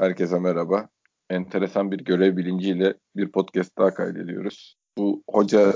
Herkese merhaba. Enteresan bir görev bilinciyle bir podcast daha kaydediyoruz. Bu hoca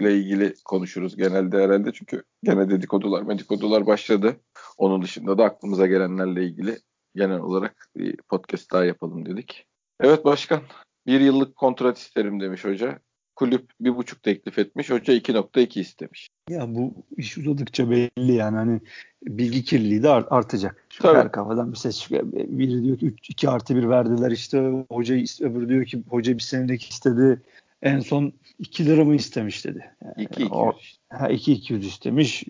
ile ilgili konuşuruz genelde herhalde çünkü gene dedikodular, medikodular başladı. Onun dışında da aklımıza gelenlerle ilgili genel olarak bir podcast daha yapalım dedik. Evet başkan, bir yıllık kontrat isterim demiş hoca. Kulüp bir buçuk teklif etmiş, hoca 2.2 istemiş. Ya bu iş uzadıkça belli yani hani bilgi kirliliği de artacak. Şu Tabii. her kafadan bir ses çıkıyor. Biri diyor ki 3, 2 artı 1 verdiler işte hoca öbürü diyor ki hoca bir senelik istedi. En son 2 lira mı istemiş dedi. Yani 2 o- 200. işte. Ha 2 200 istemiş.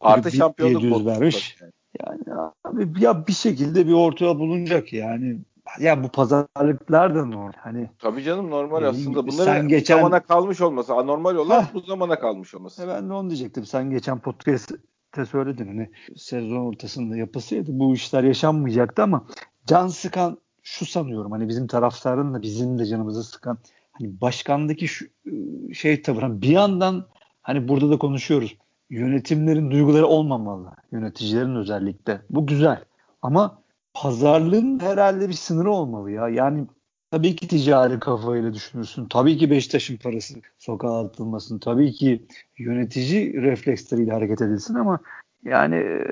Artı Kulüp şampiyonluk 700 bonusu vermiş. tabii Yani abi ya bir şekilde bir ortaya bulunacak yani. Ya bu pazarlıklar da normal. Hani Tabii canım normal Ee, aslında. sen Bunların geçen- zamana kalmış olması, anormal olan Heh. bu zamana kalmış olması. E ben de onu diyecektim. Sen geçen podcast'te söyledin hani sezon ortasında yapılsaydı bu işler yaşanmayacaktı ama can sıkan şu sanıyorum hani bizim taraftarın da bizim de canımızı sıkan hani başkandaki şu ıı, şey tavır hani bir yandan hani burada da konuşuyoruz yönetimlerin duyguları olmamalı yöneticilerin özellikle bu güzel ama pazarlığın herhalde bir sınırı olmalı ya yani Tabii ki ticari kafayla düşünürsün. Tabii ki Beşiktaş'ın parası sokağa atılmasın. Tabii ki yönetici refleksleriyle hareket edilsin ama yani e,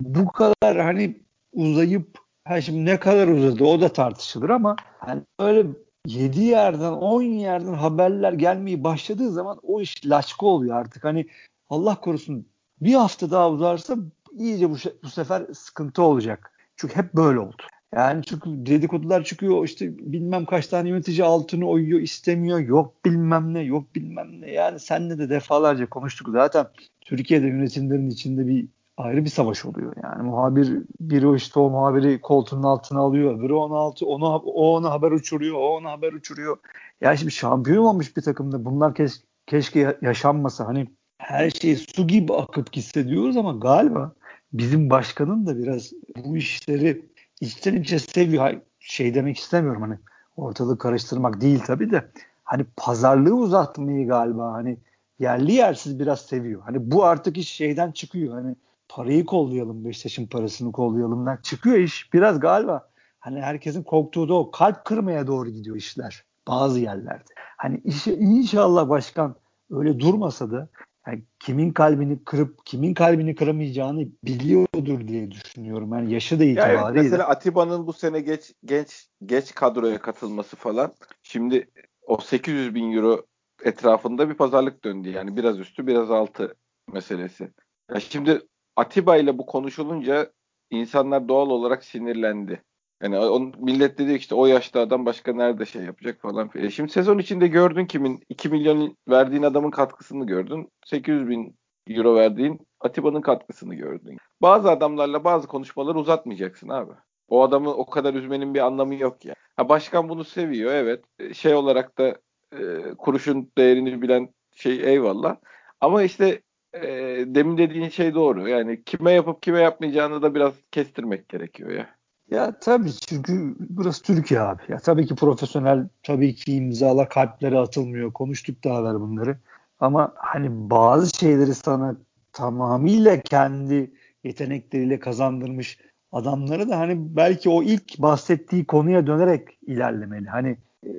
bu kadar hani uzayıp ha şimdi ne kadar uzadı o da tartışılır ama hani böyle 7 yerden 10 yerden haberler gelmeyi başladığı zaman o iş laçka oluyor artık. Hani Allah korusun bir hafta daha uzarsa iyice bu, bu sefer sıkıntı olacak. Çünkü hep böyle oldu. Yani çünkü dedikodular çıkıyor işte bilmem kaç tane yönetici altını oyuyor istemiyor yok bilmem ne yok bilmem ne. Yani senle de defalarca konuştuk. Zaten Türkiye'de yönetimlerin içinde bir ayrı bir savaş oluyor. Yani muhabir biri işte o muhabiri koltuğunun altına alıyor öbürü onu altı onu o ona haber uçuruyor o ona haber uçuruyor. Ya şimdi şampiyon olmuş bir takımda bunlar keş, keşke ya- yaşanmasa. Hani her şey su gibi akıp gitse diyoruz ama galiba bizim başkanın da biraz bu işleri içten içe seviyor. Şey demek istemiyorum hani ortalığı karıştırmak değil tabii de hani pazarlığı uzatmayı galiba hani yerli yersiz biraz seviyor. Hani bu artık iş şeyden çıkıyor. Hani parayı kollayalım Beşiktaş'ın parasını kollayalımdan çıkıyor iş. Biraz galiba hani herkesin korktuğu da o kalp kırmaya doğru gidiyor işler bazı yerlerde. Hani işi inşallah başkan öyle durmasa da yani kimin kalbini kırıp kimin kalbini kıramayacağını biliyordur diye düşünüyorum. Yani yaşı da Ya evet, itibariyle. mesela Atiba'nın bu sene geç genç geç kadroya katılması falan. Şimdi o 800 bin euro etrafında bir pazarlık döndü. Yani biraz üstü biraz altı meselesi. Ya şimdi Atiba ile bu konuşulunca insanlar doğal olarak sinirlendi. Yani on, millet dedi işte o yaşta adam başka nerede şey yapacak falan. filan. E şimdi sezon içinde gördün kimin 2 milyon verdiğin adamın katkısını gördün. 800 bin euro verdiğin Atiba'nın katkısını gördün. Bazı adamlarla bazı konuşmaları uzatmayacaksın abi. O adamı o kadar üzmenin bir anlamı yok ya. Ha başkan bunu seviyor evet. E, Şey olarak da e, kuruşun değerini bilen şey eyvallah. Ama işte e, demin dediğin şey doğru. Yani kime yapıp kime yapmayacağını da biraz kestirmek gerekiyor ya. Ya tabii çünkü burası Türkiye abi. Ya tabii ki profesyonel, tabii ki imzalar kalplere atılmıyor. Konuştuk daha evvel bunları. Ama hani bazı şeyleri sana tamamıyla kendi yetenekleriyle kazandırmış adamları da hani belki o ilk bahsettiği konuya dönerek ilerlemeli. Hani e,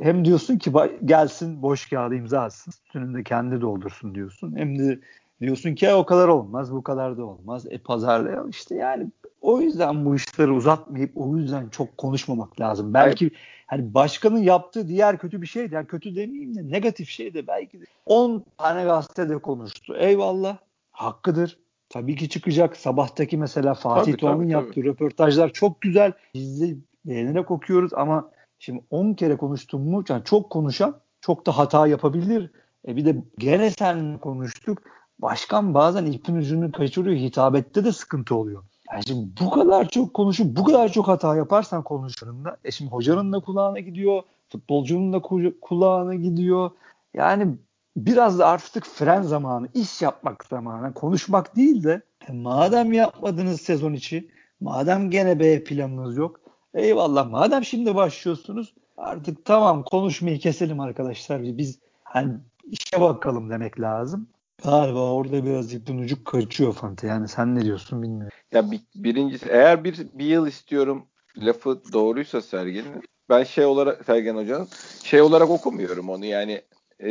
hem diyorsun ki gelsin boş kağıdı imza atsın. Üstünü de kendi doldursun diyorsun. Hem de diyorsun ki "Ya o kadar olmaz, bu kadar da olmaz. E pazarlayalım işte yani o yüzden bu işleri uzatmayıp o yüzden çok konuşmamak lazım. Belki hani başkanın yaptığı diğer kötü bir şey de yani kötü demeyeyim de negatif şey de belki de 10 tane gazetede konuştu. Eyvallah hakkıdır. Tabii ki çıkacak. Sabahtaki mesela Fatih Doğan'ın yaptığı röportajlar çok güzel. Biz de beğenerek okuyoruz ama şimdi 10 kere konuştum mu yani çok konuşan çok da hata yapabilir. E bir de gene sen konuştuk. Başkan bazen ipin ucunu kaçırıyor. Hitabette de sıkıntı oluyor. Yani şimdi bu kadar çok konuşup bu kadar çok hata yaparsan konuşlarında e şimdi hocanın da kulağına gidiyor. Futbolcunun da ku- kulağına gidiyor. Yani biraz da artık fren zamanı, iş yapmak zamanı. Konuşmak değil de e, madem yapmadınız sezon içi, madem gene B planınız yok. Eyvallah madem şimdi başlıyorsunuz artık tamam konuşmayı keselim arkadaşlar. Biz hani işe bakalım demek lazım. Galiba orada biraz ipin ucu kaçıyor Fante. Yani sen ne diyorsun bilmiyorum. Ya bir, birincisi eğer bir, bir yıl istiyorum lafı doğruysa Sergen'in ben şey olarak Sergen Hoca'nın şey olarak okumuyorum onu yani e,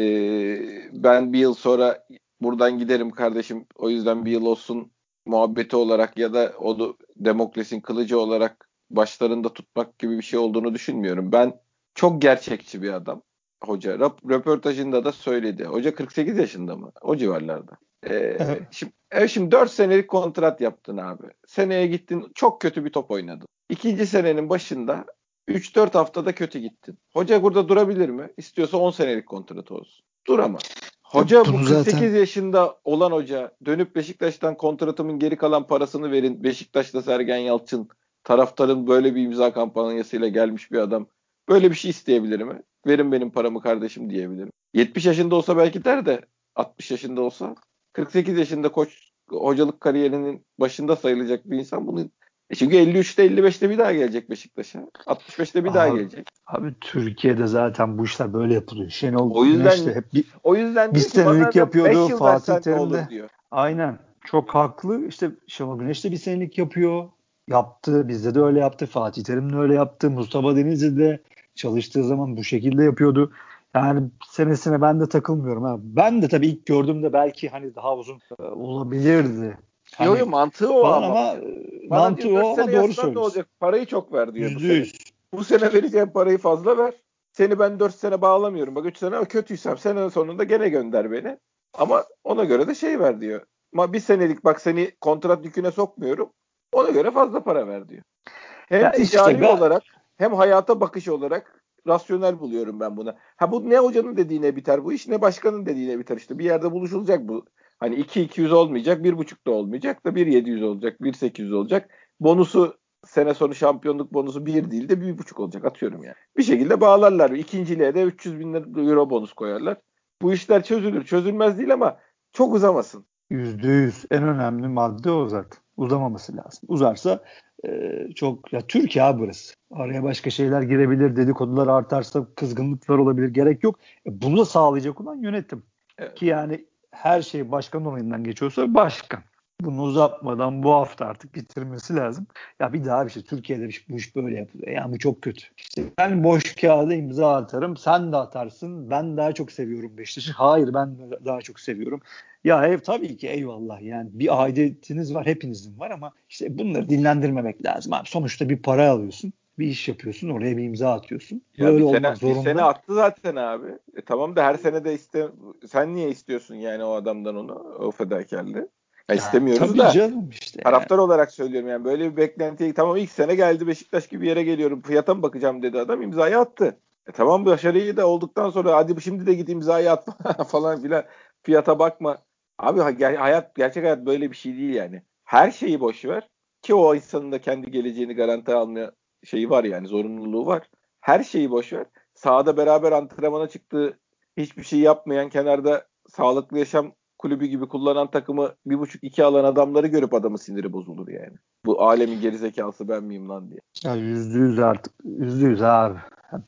ben bir yıl sonra buradan giderim kardeşim o yüzden bir yıl olsun muhabbeti olarak ya da onu Demokles'in kılıcı olarak başlarında tutmak gibi bir şey olduğunu düşünmüyorum. Ben çok gerçekçi bir adam hoca. Röportajında da söyledi. Hoca 48 yaşında mı? O civarlarda. Ee. Şimdi, evet, şimdi 4 senelik kontrat yaptın abi. Seneye gittin çok kötü bir top oynadın. İkinci senenin başında 3-4 haftada kötü gittin. Hoca burada durabilir mi? İstiyorsa 10 senelik kontrat olsun. Duramaz. Hoca bu 48 zaten... yaşında olan hoca dönüp Beşiktaş'tan kontratımın geri kalan parasını verin. Beşiktaş'ta Sergen Yalçın taraftarın böyle bir imza kampanyasıyla gelmiş bir adam. Böyle bir şey isteyebilir mi? Verin benim paramı kardeşim diyebilirim. 70 yaşında olsa belki der de 60 yaşında olsa 48 yaşında koç hocalık kariyerinin başında sayılacak bir insan bunu e çünkü 53'te 55'te bir daha gelecek Beşiktaş'a. 65'te bir abi, daha gelecek. Abi Türkiye'de zaten bu işler böyle yapılıyor. Şenol o yüzden işte hep bir, o yüzden bir senelik yapıyordu Fatih Terim de. Aynen. Çok haklı. İşte Şenol Güneş de bir senelik yapıyor. Yaptı. Bizde de öyle yaptı. Fatih Terim de öyle yaptı. Mustafa Denizli de çalıştığı zaman bu şekilde yapıyordu. Yani senesine ben de takılmıyorum. Ha. Ben de tabii ilk gördüğümde belki hani daha uzun e, olabilirdi. Hani, yok yok mantığı o ama. ama mantığı o ama doğru söylüyorsun. olacak? Parayı çok ver diyor bu sene. Bu sene vereceğim parayı fazla ver. Seni ben 4 sene bağlamıyorum. Bak 3 sene kötüysem sene sonunda gene gönder beni. Ama ona göre de şey ver diyor. Ama bir senelik bak seni kontrat yüküne sokmuyorum. Ona göre fazla para ver diyor. Hem ya ticari işte ben... olarak hem hayata bakış olarak rasyonel buluyorum ben buna. Ha bu ne hocanın dediğine biter bu iş ne başkanın dediğine biter işte. Bir yerde buluşulacak bu. Hani 2-200 olmayacak, 1.5 da olmayacak da 1.700 olacak, 1.800 olacak. Bonusu sene sonu şampiyonluk bonusu 1 değil de 1.5 olacak atıyorum yani. Bir şekilde bağlarlar. İkinciliğe de 300 bin euro bonus koyarlar. Bu işler çözülür. Çözülmez değil ama çok uzamasın. Yüzde yüz. En önemli madde o zaten. Uzamaması lazım. Uzarsa e, çok ya Türkiye abi burası. Araya başka şeyler girebilir. Dedikodular artarsa kızgınlıklar olabilir. Gerek yok. E, bunu da sağlayacak olan yönetim. Evet. Ki yani her şey başkan onayından geçiyorsa başkan. Bunu uzatmadan bu hafta artık bitirmesi lazım. Ya bir daha bir şey Türkiye'de bu iş böyle yapılıyor. Yani bu çok kötü. İşte ben boş kağıda imza atarım. Sen de atarsın. Ben daha çok seviyorum Beşiktaş'ı. Hayır ben daha çok seviyorum. Ya ev tabii ki eyvallah yani bir aidiyetiniz var hepinizin var ama işte bunları dinlendirmemek lazım abi. Sonuçta bir para alıyorsun bir iş yapıyorsun oraya bir imza atıyorsun. Ya Böyle bir sene, zorunda. Bir sene attı zaten abi. E tamam da her sene de iste sen niye istiyorsun yani o adamdan onu o fedakarlığı? Ya, istemiyoruz tabii da. Canım işte taraftar yani. olarak söylüyorum yani böyle bir beklentiye tamam ilk sene geldi Beşiktaş gibi yere geliyorum fiyata mı bakacağım dedi adam imzayı attı. E tamam başarıyı da olduktan sonra hadi şimdi de git imzayı at falan filan fiyata bakma. Abi hayat gerçek hayat böyle bir şey değil yani. Her şeyi boş ver ki o insanın da kendi geleceğini garanti almaya şeyi var yani zorunluluğu var. Her şeyi boş ver. Sahada beraber antrenmana çıktığı hiçbir şey yapmayan kenarda sağlıklı yaşam kulübü gibi kullanan takımı bir buçuk iki alan adamları görüp adamı siniri bozulur yani. Bu alemin gerizekalısı ben miyim lan diye. Ya yüzde yüz artık yüzde yüz abi.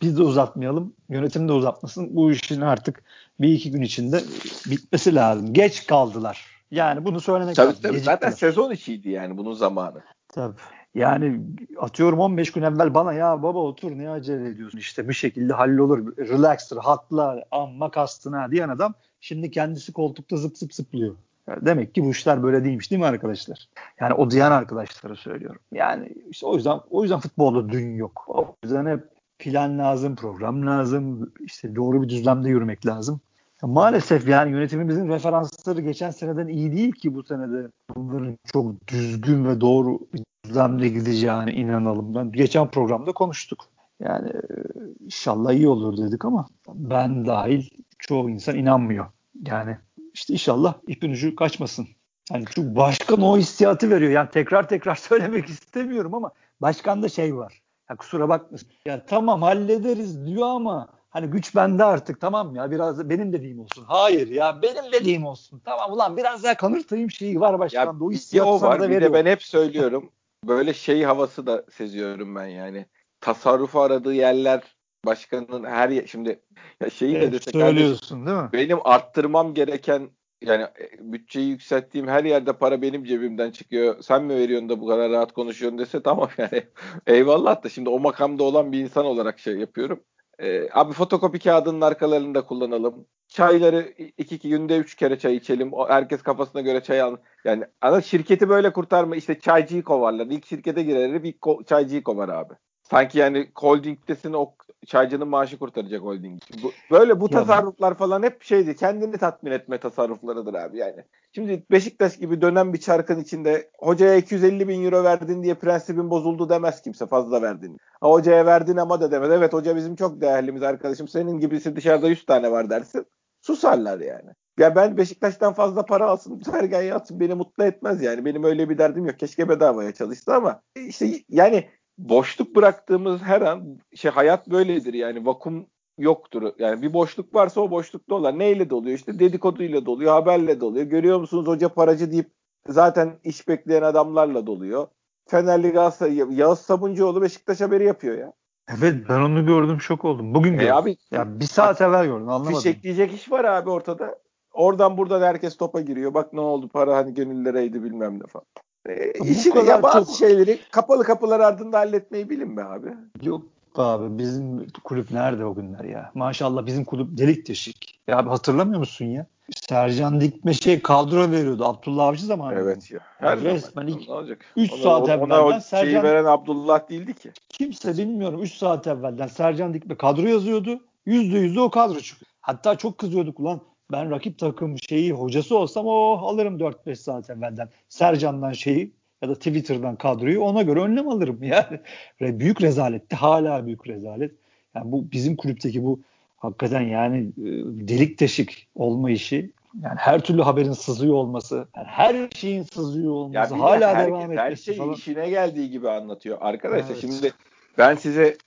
Biz de uzatmayalım. Yönetim de uzatmasın. Bu işin artık bir iki gün içinde bitmesi lazım. Geç kaldılar. Yani bunu söylemek tabii, lazım. Tabii, zaten sezon içiydi yani bunun zamanı. Tabii. Yani atıyorum 15 gün evvel bana ya baba otur ne acele ediyorsun işte bir şekilde hallolur relax rahatla amma kastına diyen adam şimdi kendisi koltukta zıp zıp zıplıyor. Demek ki bu işler böyle değilmiş değil mi arkadaşlar? Yani o diyen arkadaşlara söylüyorum. Yani işte o yüzden o yüzden futbolda dün yok. O yüzden hep plan lazım, program lazım, işte doğru bir düzlemde yürümek lazım. Maalesef yani yönetimimizin referansları geçen seneden iyi değil ki bu senede bunların çok düzgün ve doğru bir düzlemde gideceğine inanalım. Ben geçen programda konuştuk. Yani e, inşallah iyi olur dedik ama ben dahil çoğu insan inanmıyor. Yani işte inşallah ipin ucu kaçmasın. Yani çünkü başkan o hissiyatı veriyor. Yani tekrar tekrar söylemek istemiyorum ama başkanda şey var. Ya kusura bakmasın. Ya tamam hallederiz diyor ama hani güç bende artık tamam ya biraz da benim dediğim olsun. Hayır ya benim dediğim olsun. Tamam ulan biraz daha kanırtayım şeyi var başkanda. O hissiyatı o var. Da bir de ben hep söylüyorum. böyle şey havası da seziyorum ben yani. Tasarrufu aradığı yerler başkanın her yer, şimdi ya şeyi evet, de desek söylüyorsun değil mi? Benim arttırmam gereken yani e, bütçeyi yükselttiğim her yerde para benim cebimden çıkıyor. Sen mi veriyorsun da bu kadar rahat konuşuyorsun dese tamam yani. Eyvallah da şimdi o makamda olan bir insan olarak şey yapıyorum. Ee, abi fotokopi kağıdının arkalarını da kullanalım. Çayları iki, iki günde üç kere çay içelim. O, herkes kafasına göre çay al. Yani ana şirketi böyle kurtarma. işte çaycıyı kovarlar. İlk şirkete girer bir ko- çaycıyı kovar abi. Sanki yani holdingdesin o çaycının maaşı kurtaracak holding. Bu, böyle bu tasarruflar falan hep şeydi. Kendini tatmin etme tasarruflarıdır abi yani. Şimdi Beşiktaş gibi dönen bir çarkın içinde hocaya 250 bin euro verdin diye prensibin bozuldu demez kimse fazla verdin. Ha, hocaya verdin ama da demez. Evet hoca bizim çok değerlimiz arkadaşım. Senin gibisi dışarıda 100 tane var dersin. Susarlar yani. Ya ben Beşiktaş'tan fazla para alsın, Sergen yatsın beni mutlu etmez yani. Benim öyle bir derdim yok. Keşke bedavaya çalışsa ama işte yani boşluk bıraktığımız her an şey hayat böyledir yani vakum yoktur. Yani bir boşluk varsa o boşluk dolar. Neyle doluyor? İşte dedikoduyla doluyor, haberle doluyor. Görüyor musunuz hoca paracı deyip zaten iş bekleyen adamlarla doluyor. Fenerli Galatasaray, Yağız Sabuncuoğlu Beşiktaş haberi yapıyor ya. Evet ben onu gördüm şok oldum. Bugün e gördüm. Abi, ya bir saat evvel gördüm anlamadım. Fişekleyecek iş var abi ortada. Oradan buradan herkes topa giriyor. Bak ne oldu para hani gönüllereydi bilmem ne falan. E, işini ya bazı çok... şeyleri kapalı kapılar ardında halletmeyi bilin be abi. Yok abi bizim kulüp nerede o günler ya? Maşallah bizim kulüp delik deşik. Ya abi hatırlamıyor musun ya? Sercan Dikme şey kadro veriyordu Abdullah Avcı zamanında. Evet ya. Her yani resmen ilk 3 saat ona, evvelden ona Sercan veren Abdullah değildi ki. Kimse bilmiyorum 3 saat evvelden Sercan Dikme kadro yazıyordu. %100 o kadro çıkıyor. Hatta çok kızıyorduk ulan ben rakip takım şeyi hocası olsam o alırım 4-5 saat evvelden. Sercan'dan şeyi ya da Twitter'dan kadroyu ona göre önlem alırım. Yani büyük rezaletti. Hala büyük rezalet. Yani bu bizim kulüpteki bu hakikaten yani e, delik deşik olma işi yani her türlü haberin sızıyor olması, yani her şeyin sızıyor olması, ya hala her, devam etmesi Her şey falan. işine geldiği gibi anlatıyor. Arkadaşlar evet. şimdi ben size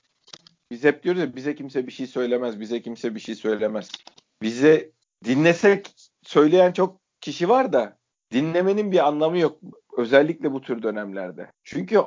biz hep diyoruz ya bize kimse bir şey söylemez, bize kimse bir şey söylemez. Bize dinlesek söyleyen çok kişi var da dinlemenin bir anlamı yok. Özellikle bu tür dönemlerde. Çünkü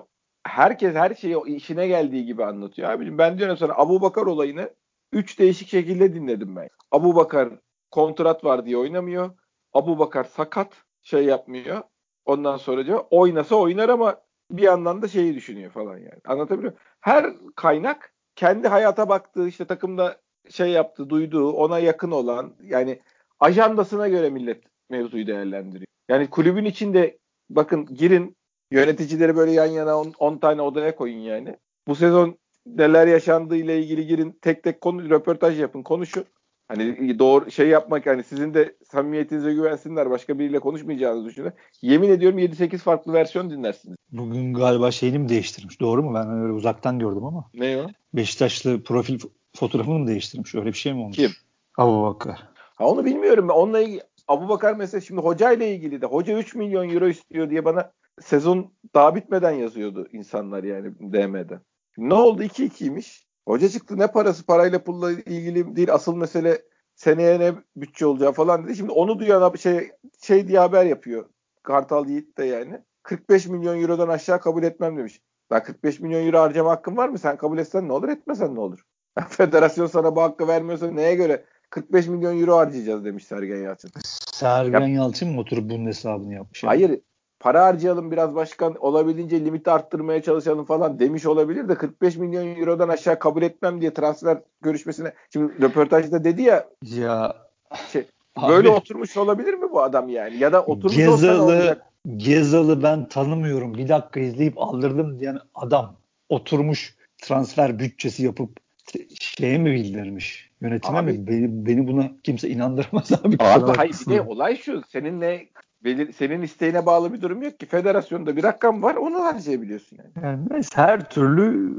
herkes her şeyi işine geldiği gibi anlatıyor. Abicim ben diyorum sana Abu Bakar olayını üç değişik şekilde dinledim ben. Abu Bakar kontrat var diye oynamıyor. Abu Bakar sakat şey yapmıyor. Ondan sonra diyor oynasa oynar ama bir yandan da şeyi düşünüyor falan yani. Anlatabiliyor? Her kaynak kendi hayata baktığı işte takımda şey yaptı, duyduğu, ona yakın olan yani ajandasına göre millet mevzuyu değerlendiriyor. Yani kulübün içinde bakın girin yöneticileri böyle yan yana 10 tane odaya koyun yani. Bu sezon neler yaşandığı ile ilgili girin tek tek konu röportaj yapın, konuşun. Hani doğru şey yapmak hani sizin de samimiyetinize güvensinler başka biriyle konuşmayacağınızı düşünün. Yemin ediyorum 7-8 farklı versiyon dinlersiniz. Bugün galiba şeyini mi değiştirmiş? Doğru mu? Ben öyle uzaktan gördüm ama. Ne o? Beşiktaşlı profil fotoğrafını mı değiştirmiş? Öyle bir şey mi olmuş? Kim? Abu Bakar. Ha onu bilmiyorum. Onunla ilgili Abu Bakar mesela şimdi hoca ile ilgili de hoca 3 milyon euro istiyor diye bana sezon daha bitmeden yazıyordu insanlar yani DM'den. Ne oldu 2-2'ymiş. Hoca çıktı ne parası parayla pulla ilgili değil asıl mesele seneye ne bütçe olacağı falan dedi. Şimdi onu duyan şey şey diye haber yapıyor. Kartal Yiğit de yani. 45 milyon eurodan aşağı kabul etmem demiş. Ben 45 milyon euro harcama hakkım var mı? Sen kabul etsen ne olur etmesen ne olur? Federasyon sana bu hakkı vermiyorsa neye göre 45 milyon euro harcayacağız demiş Sergen Yalçın. Sergen ya, Yalçın mı oturup bunun hesabını yapmış? Yani? Hayır. Para harcayalım biraz başkan olabildiğince limiti arttırmaya çalışalım falan demiş olabilir de 45 milyon eurodan aşağı kabul etmem diye transfer görüşmesine şimdi röportajda dedi ya ya şey, böyle abi, oturmuş olabilir mi bu adam yani ya da oturmuş Gezalı, olacak? Gezalı ben tanımıyorum bir dakika izleyip aldırdım diyen adam oturmuş transfer bütçesi yapıp şeye mi bildirmiş? Yönetime abi, mi? Beni, beni buna kimse inandıramaz abi. Abi hayır bir de olay şu. Seninle belir, senin isteğine bağlı bir durum yok ki. Federasyonda bir rakam var onu harcayabiliyorsun yani. yani neyse, her türlü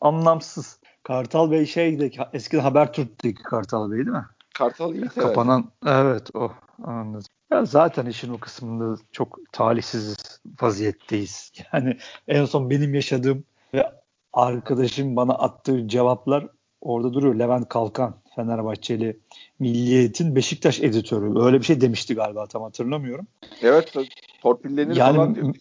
anlamsız. Kartal Bey şeydi eskiden Habertürk'teki Kartal Bey değil mi? Kartal iyi Kapanan evet o anladım. Ya zaten işin o kısmında çok talihsiz vaziyetteyiz. Yani en son benim yaşadığım ve arkadaşım bana attığı cevaplar orada duruyor. Levent Kalkan Fenerbahçeli Milliyet'in Beşiktaş editörü. Öyle bir şey demişti galiba tam hatırlamıyorum. Evet torpillenir yani, falan diyor.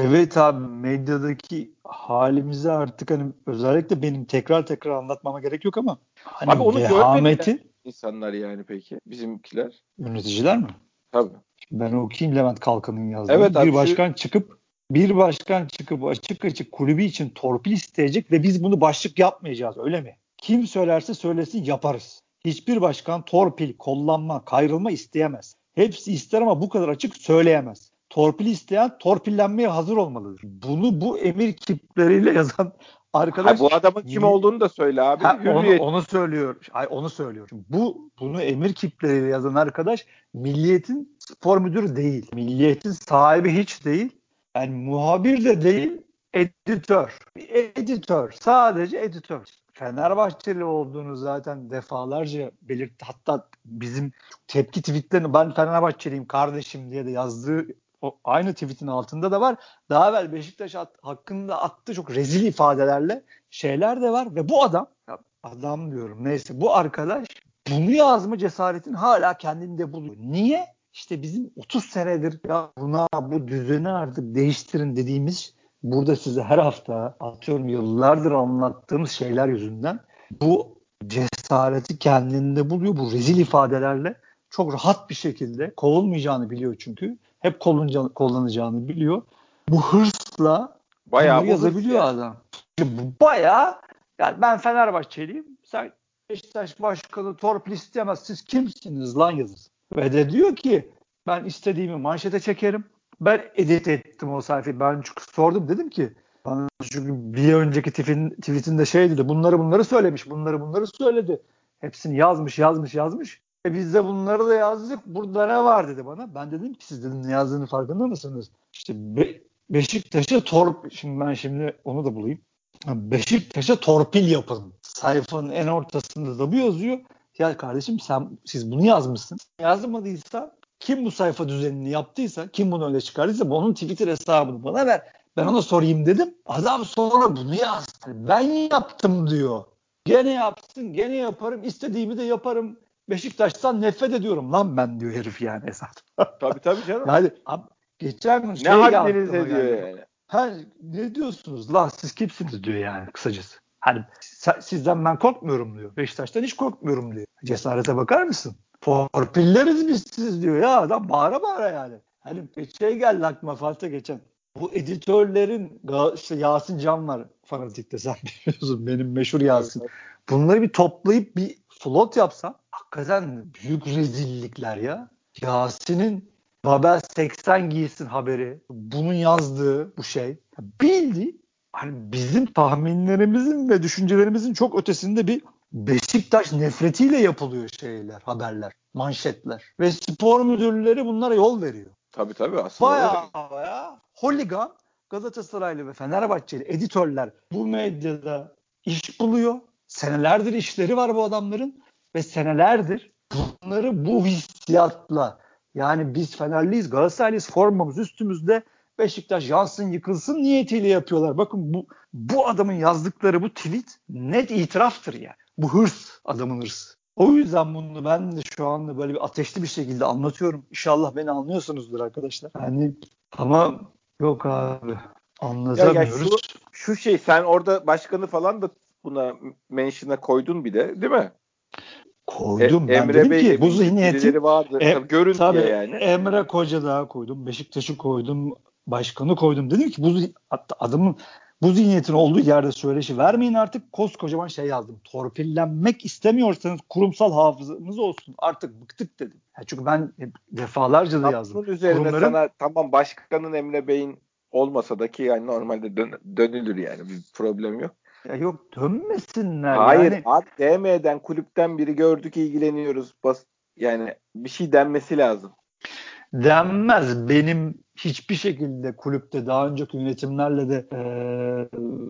Evet abi medyadaki halimizi artık hani özellikle benim tekrar tekrar anlatmama gerek yok ama hani abi onu vehameti insanlar yani peki bizimkiler. Yöneticiler mi? Tabii. Ben okuyayım Levent Kalkan'ın yazdığını. Evet, bir abi, başkan şu... çıkıp bir başkan çıkıp açık açık kulübü için torpil isteyecek ve biz bunu başlık yapmayacağız öyle mi? Kim söylerse söylesin yaparız. Hiçbir başkan torpil, kollanma, kayrılma isteyemez. Hepsi ister ama bu kadar açık söyleyemez. Torpil isteyen torpillenmeye hazır olmalıdır. Bunu bu emir kipleriyle yazan arkadaş. Ha, bu adamın kim olduğunu da söyle abi. Ha, onu, onu söylüyor. Ay, onu söylüyor. Bu bunu emir kipleriyle yazan arkadaş milliyetin spor müdürü değil. Milliyetin sahibi hiç değil. Yani muhabir de değil, editör. Bir editör. Sadece editör. Fenerbahçeli olduğunu zaten defalarca belirtti. Hatta bizim tepki tweetlerini ben Fenerbahçeliyim kardeşim diye de yazdığı o aynı tweetin altında da var. Daha evvel Beşiktaş at, hakkında attığı çok rezil ifadelerle şeyler de var ve bu adam adam diyorum neyse bu arkadaş bunu yazma cesaretin hala kendinde buluyor. Niye? İşte bizim 30 senedir ya buna bu düzeni artık değiştirin dediğimiz burada size her hafta atıyorum yıllardır anlattığımız şeyler yüzünden bu cesareti kendinde buluyor. Bu rezil ifadelerle çok rahat bir şekilde kovulmayacağını biliyor çünkü. Hep kullanacağını biliyor. Bu hırsla bayağı yazabiliyor yani. adam. Bu bayağı yani ben Fenerbahçeliyim. Sen Beşiktaş Başkanı torpil istemez. Siz kimsiniz lan yazır. Ve de diyor ki ben istediğimi manşete çekerim. Ben edit ettim o sayfayı. Ben çünkü sordum dedim ki bana çünkü bir önceki tweetin, tweetinde şey dedi. Bunları bunları söylemiş. Bunları bunları söyledi. Hepsini yazmış yazmış yazmış. E biz de bunları da yazdık. Burada ne var dedi bana. Ben dedim ki siz dedim ne yazdığını farkında mısınız? İşte Be Beşiktaş'a torp şimdi ben şimdi onu da bulayım. Beşiktaş'a torpil yapın. Sayfanın en ortasında da bu yazıyor. Ya kardeşim sen siz bunu yazmışsın. Yazmadıysa kim bu sayfa düzenini yaptıysa, kim bunu öyle çıkardıysa onun Twitter hesabını bana ver. Ben ona sorayım dedim. Adam sonra bunu yazdı. Ben yaptım diyor. Gene yapsın, gene yaparım. istediğimi de yaparım. Beşiktaş'tan nefret ediyorum lan ben diyor herif yani esas. tabii tabii canım. Yani ab, geçen gün şey ne haddiniz ediyor yani. yani. Ha, ne diyorsunuz lan siz kimsiniz diyor yani kısacası. Hani sizden ben korkmuyorum diyor. Beşiktaş'tan hiç korkmuyorum diyor. Cesarete bakar mısın? Torpilleriz biz siz diyor ya adam bağıra bağıra yani. Hani şey geldi aklıma Fatih geçen. Bu editörlerin işte Yasin Can var fanatikte sen biliyorsun benim meşhur Yasin. Bunları bir toplayıp bir flot yapsam hakikaten büyük rezillikler ya. Yasin'in Babel 80 giysin haberi. Bunun yazdığı bu şey. Bildi hani bizim tahminlerimizin ve düşüncelerimizin çok ötesinde bir Beşiktaş nefretiyle yapılıyor şeyler, haberler, manşetler. Ve spor müdürleri bunlara yol veriyor. Tabii tabii aslında. Bayağı bayağı holigan Galatasaraylı ve Fenerbahçeli editörler bu medyada iş buluyor. Senelerdir işleri var bu adamların ve senelerdir bunları bu hissiyatla yani biz Fenerliyiz, Galatasaraylıyız formamız üstümüzde Beşiktaş yansın yıkılsın niyetiyle yapıyorlar. Bakın bu bu adamın yazdıkları bu tweet net itiraftır yani. Bu hırs adamın hırsı. O yüzden bunu ben de şu anda böyle bir ateşli bir şekilde anlatıyorum. İnşallah beni anlıyorsunuzdur arkadaşlar. Yani ama yok abi anlatamıyoruz. Ya, ya şu, şu şey sen orada başkanı falan da buna mention'a koydun bir de değil mi? Koydum. E, ben Emre dedim Bey ki bu zihniyetin vardı. E, tabii görün tabii, yani. Emre Koca daha koydum. Beşiktaş'ı koydum. Başkanı koydum. Dedim ki bu adamın bu zihniyetin olduğu yerde söyleşi vermeyin artık. Koskocaman şey yazdım. Torpillenmek istemiyorsanız kurumsal hafızanız olsun. Artık bıktık dedim. Yani çünkü ben defalarca da yazdım. Bunun üzerine Kurumların... sana tamam başkanın Emre Bey'in olmasa da ki yani normalde dön, dönülür yani bir problem yok. Ya yok dönmesinler. Hayır yani. DM'den kulüpten biri gördük ilgileniyoruz. Bas, yani bir şey denmesi lazım. Denmez. Benim hiçbir şekilde kulüpte daha önceki yönetimlerle de e,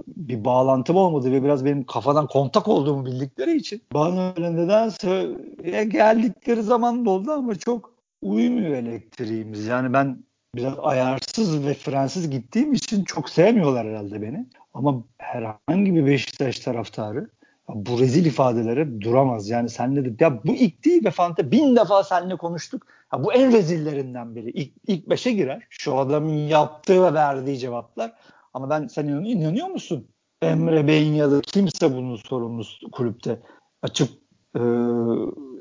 bir bağlantım olmadı ve biraz benim kafadan kontak olduğumu bildikleri için bana öyle nedense ya geldikleri zaman da oldu ama çok uymuyor elektriğimiz. Yani ben biraz ayarsız ve frensiz gittiğim için çok sevmiyorlar herhalde beni. Ama herhangi bir Beşiktaş taraftarı bu rezil ifadelere duramaz. Yani senle de ya bu ilk değil be Fante bin defa seninle konuştuk. Ya bu en rezillerinden biri. İlk, ilk beşe girer. Şu adamın yaptığı ve verdiği cevaplar. Ama ben sen inanıyor, inanıyor musun? Emre Bey'in ya da kimse bunun sorumlusu kulüpte açıp e,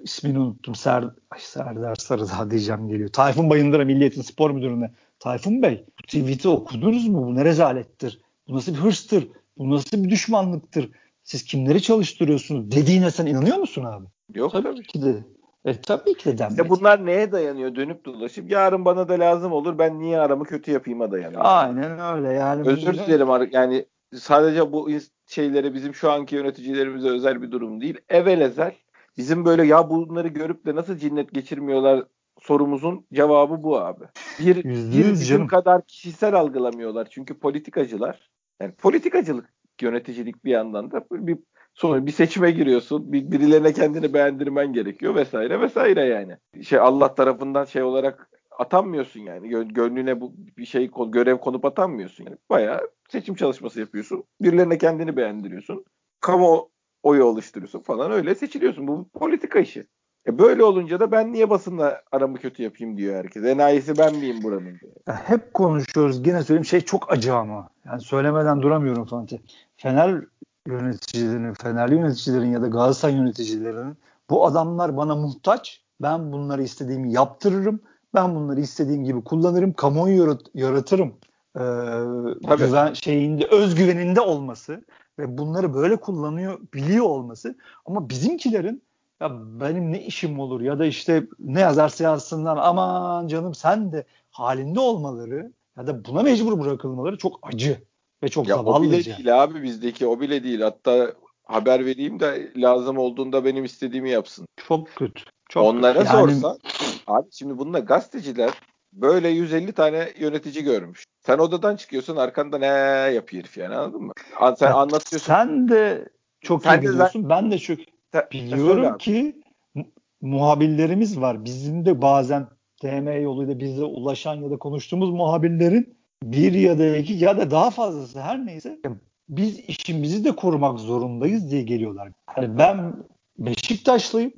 ismini unuttum. Ser, Ay, Serdar Sarıdağ diyeceğim geliyor. Tayfun Bayındır'a Milliyetin Spor Müdürü'ne. Tayfun Bey bu tweet'i okudunuz mu? Bu ne rezalettir? Bu nasıl bir hırstır? Bu nasıl bir düşmanlıktır? Siz kimleri çalıştırıyorsunuz? Dediğine sen inanıyor musun abi? Yok tabii, tabii. ki de. E, tabii ki de denmez. İşte bunlar neye dayanıyor dönüp dolaşıp yarın bana da lazım olur ben niye aramı kötü yapayım'a dayanıyor. Aynen öyle yani. Özür dilerim yani sadece bu şeylere bizim şu anki yöneticilerimize özel bir durum değil. Evvel ezel bizim böyle ya bunları görüp de nasıl cinnet geçirmiyorlar sorumuzun cevabı bu abi. Bir, bir bizim kadar kişisel algılamıyorlar. Çünkü politikacılar yani politikacılık yöneticilik bir yandan da bir sonra bir seçime giriyorsun. Bir, birilerine kendini beğendirmen gerekiyor vesaire vesaire yani. Şey Allah tarafından şey olarak atanmıyorsun yani. Gönlüne bu bir şey görev konup atanmıyorsun yani. Bayağı seçim çalışması yapıyorsun. Birilerine kendini beğendiriyorsun. Kamu oyu oluşturuyorsun falan öyle seçiliyorsun. Bu politika işi. E böyle olunca da ben niye basınla aramı kötü yapayım diyor herkes. Enayisi ben miyim buranın diyor. Ya hep konuşuyoruz. Yine söyleyeyim şey çok acı ama. Yani söylemeden duramıyorum Fatih. Fener yöneticilerinin, Fenerli yöneticilerin ya da Galatasaray yöneticilerinin bu adamlar bana muhtaç. Ben bunları istediğimi yaptırırım. Ben bunları istediğim gibi kullanırım. Kamuoyu yarat yaratırım. Ee, güven şeyinde özgüveninde olması ve bunları böyle kullanıyor biliyor olması ama bizimkilerin ya benim ne işim olur ya da işte ne yazarsa yazsınlar aman canım sen de halinde olmaları ya da buna mecbur bırakılmaları çok acı ve çok ya zavallıca. O bile değil abi bizdeki o bile değil. Hatta haber vereyim de lazım olduğunda benim istediğimi yapsın. Çok kötü. Çok Onlara kötü. Yani... sorsa abi şimdi bununla gazeteciler böyle 150 tane yönetici görmüş. Sen odadan çıkıyorsun arkanda ne yapıyor herif yani anladın mı? Sen ya, anlatıyorsun. Sen de çok sen iyi biliyorsun. Ben de çok biliyorum ki muhabirlerimiz var. Bizim de bazen TM yoluyla bize ulaşan ya da konuştuğumuz muhabirlerin bir ya da iki ya da daha fazlası her neyse biz işimizi de korumak zorundayız diye geliyorlar. Yani ben Beşiktaşlıyım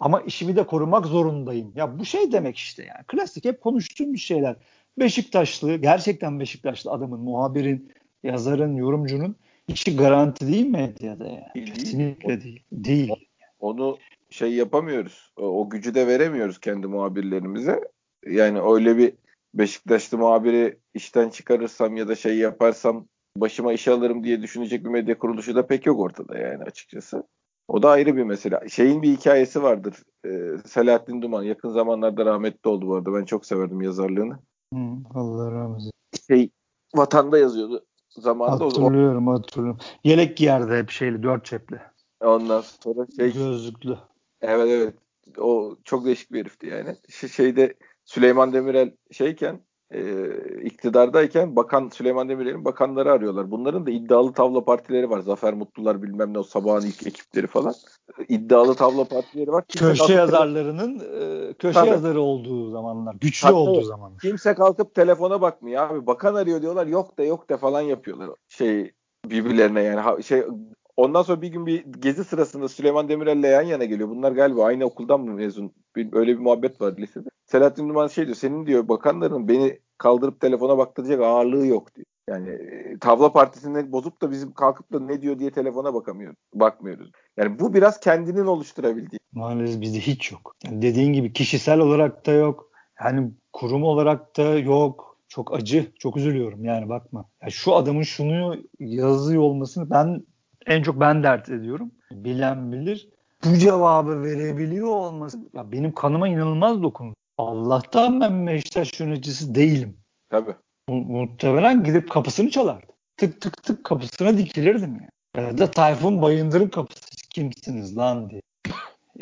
ama işimi de korumak zorundayım. Ya bu şey demek işte yani. Klasik hep konuştuğumuz şeyler. Beşiktaşlı, gerçekten Beşiktaşlı adamın, muhabirin, yazarın, yorumcunun işi garanti değil medyada yani. Değil, Kesinlikle değil. Değil. Onu şey yapamıyoruz. O, o gücü de veremiyoruz kendi muhabirlerimize. Yani öyle bir Beşiktaşlı muhabiri işten çıkarırsam ya da şey yaparsam başıma iş alırım diye düşünecek bir medya kuruluşu da pek yok ortada yani açıkçası. O da ayrı bir mesele. Şeyin bir hikayesi vardır. Ee, Selahattin Duman yakın zamanlarda rahmetli oldu bu arada. Ben çok severdim yazarlığını. Hı, Allah rahmet eylesin. Şey, vatanda yazıyordu zamanında. Hatırlıyorum o, hatırlıyorum. Yelek giyerdi hep şeyli dört cepli. Ondan sonra şey. Gözlüklü. Evet evet. O çok değişik bir herifti yani. Şeyde Süleyman Demirel şeyken e, iktidardayken bakan Süleyman Demirel'in bakanları arıyorlar. Bunların da iddialı tavla partileri var. Zafer Mutlular bilmem ne o sabahın ilk ekipleri falan. İddialı tavla partileri var. Kimse köşe yazarlarının e, köşe Tabii. yazarı olduğu zamanlar. Güçlü Hatta olduğu zamanlar. Kimse kalkıp telefona bakmıyor abi. Bakan arıyor diyorlar. Yok de yok de falan yapıyorlar. Şey birbirlerine yani şey Ondan sonra bir gün bir gezi sırasında Süleyman Demirel'le yan yana geliyor. Bunlar galiba aynı okuldan mı mezun? Bir, öyle bir muhabbet var lisede. Selahattin Duman şey diyor. Senin diyor bakanların beni kaldırıp telefona baktıracak ağırlığı yok diyor. Yani e, tavla partisini bozup da bizim kalkıp da ne diyor diye telefona bakamıyoruz. Bakmıyoruz. Yani bu biraz kendinin oluşturabildiği. Maalesef bizde hiç yok. Yani dediğin gibi kişisel olarak da yok. Yani kurum olarak da yok. Çok acı. Çok üzülüyorum yani bakma. Yani şu adamın şunu yazıyor olmasını ben en çok ben dert ediyorum. Bilen bilir. Bu cevabı verebiliyor olması ya benim kanıma inanılmaz dokundu. Allah'tan ben Beşiktaş yöneticisi değilim. Tabii. Mu- muhtemelen gidip kapısını çalardı. Tık tık tık kapısına dikilirdim ya. Ya da Tayfun Bayındır'ın kapısı kimsiniz lan diye.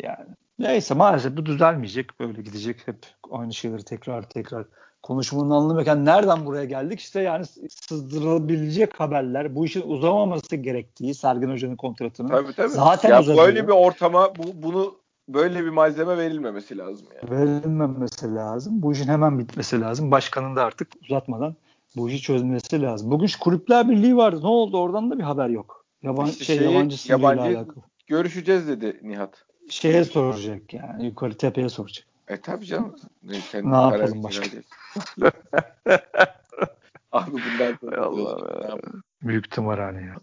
yani. Neyse maalesef bu düzelmeyecek. Böyle gidecek hep aynı şeyleri tekrar tekrar konuşmanın anlamıyorken nereden buraya geldik? İşte yani sızdırılabilecek haberler, bu işin uzamaması gerektiği Sergen Hoca'nın kontratının tabii, tabii. zaten ya uzadıyor. Böyle bir ortama bu, bunu böyle bir malzeme verilmemesi lazım yani. Verilmemesi lazım. Bu işin hemen bitmesi lazım. Başkanın da artık uzatmadan bu işi çözmesi lazım. Bugün Kulüpler Birliği vardı. Ne oldu? Oradan da bir haber yok. Yaban, işte şey, yabancı, yabancı alakalı. Görüşeceğiz dedi Nihat. Şeye soracak yani. Yukarı tepeye soracak. E tabii canım. Kendi ne yapalım başka? Abi bundan sonra Allah. Büyük tımarhane ya.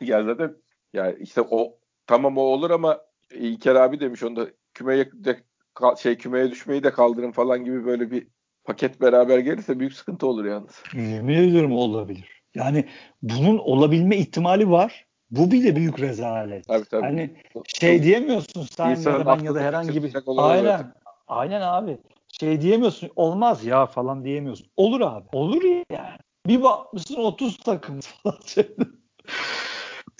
ya zaten ya işte o tamam o olur ama İlker abi demiş onda kümeye de, şey kümeye düşmeyi de kaldırın falan gibi böyle bir paket beraber gelirse büyük sıkıntı olur yalnız. Yemin ediyorum olabilir. Yani bunun olabilme ihtimali var. Bu bile büyük rezalet. Tabii tabii. Hani şey diyemiyorsun sen ya da ben ya da herhangi bir aynen aynen abi. Şey diyemiyorsun olmaz ya falan diyemiyorsun. Olur abi. Olur yani. Bir bakmışsın 30 takım falan.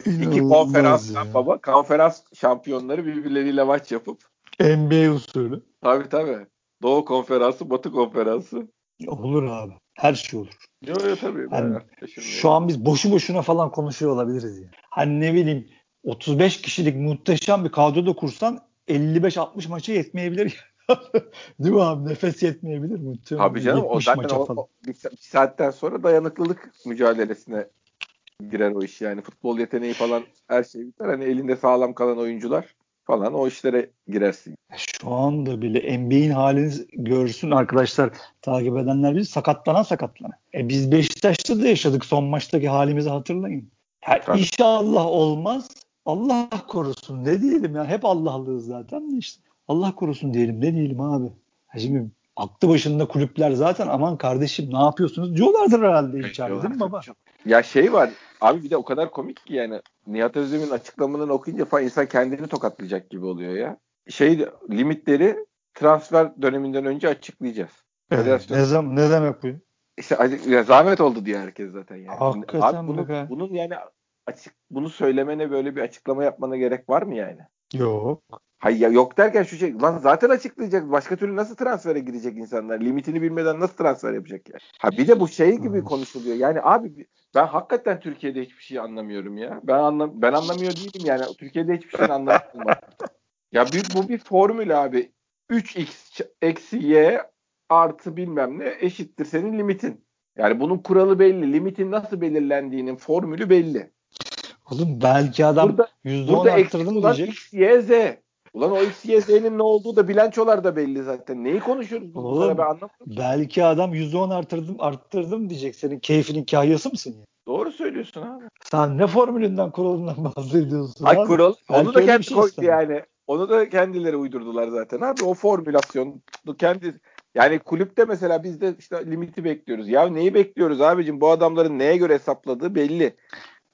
İki konferanstan baba. Konferans şampiyonları birbirleriyle maç yapıp. NBA usulü. Tabii tabii. Doğu konferansı, Batı konferansı. Olur abi. Her şey olur. Yok yok tabii. Yani şu an biz boşu boşuna falan konuşuyor olabiliriz yani. Hani ne bileyim 35 kişilik muhteşem bir kadro da kursan 55-60 maça yetmeyebilir. Değil mi abi? Nefes yetmeyebilir muhtemelen. Tabii canım. O zaten o, o, bir, bir saatten sonra dayanıklılık mücadelesine girer o iş yani. Futbol yeteneği falan her şey biter. Hani elinde sağlam kalan oyuncular falan o işlere girersin. Şu anda bile NBA'in halini görsün arkadaşlar takip edenler biz sakatlanan sakatlanan. E biz Beşiktaş'ta da yaşadık son maçtaki halimizi hatırlayın. Yani inşallah olmaz. Allah korusun ne diyelim ya hep Allah'lıyız zaten işte. Allah korusun diyelim ne diyelim abi. Şimdi aklı başında kulüpler zaten aman kardeşim ne yapıyorsunuz diyorlardır herhalde içeride değil mi baba? Ya şey var abi bir de o kadar komik ki yani Nihat Özdemir'in açıklamalarını okuyunca falan insan kendini tokatlayacak gibi oluyor ya. Şey limitleri transfer döneminden önce açıklayacağız. Ne, zam ne demek bu? İşte ya zahmet oldu diye herkes zaten yani. Hakikaten abi bunu, bunun yani açık bunu söylemene böyle bir açıklama yapmana gerek var mı yani? Yok. Hayır ya yok derken şu şey lan zaten açıklayacak. Başka türlü nasıl transfere girecek insanlar? Limitini bilmeden nasıl transfer yapacak ya? Ha bir de bu şey gibi konuşuluyor. Yani abi ben hakikaten Türkiye'de hiçbir şey anlamıyorum ya. Ben anlam ben anlamıyor değilim yani. Türkiye'de hiçbir şey anlamıyorum. ya bir, bu bir formül abi. 3x eksi y artı bilmem ne eşittir senin limitin. Yani bunun kuralı belli. Limitin nasıl belirlendiğinin formülü belli. Oğlum belki adam burada, %10 burada arttırdım diyecek. X, Y, Z. Ulan o X, Y, Z'nin ne olduğu da bilançolar da belli zaten. Neyi konuşuyoruz? Oğlum, ben anlamadım. Belki adam %10 arttırdım, arttırdım diyecek. Senin keyfinin kahyası mısın ya? Doğru söylüyorsun abi. Sen ne formülünden kuralından bahsediyorsun? Ay abi? kural. Belki onu da kendi şey koydu yani. Onu da kendileri uydurdular zaten abi. O formülasyon kendi yani kulüpte mesela biz de işte limiti bekliyoruz. Ya neyi bekliyoruz abicim? Bu adamların neye göre hesapladığı belli.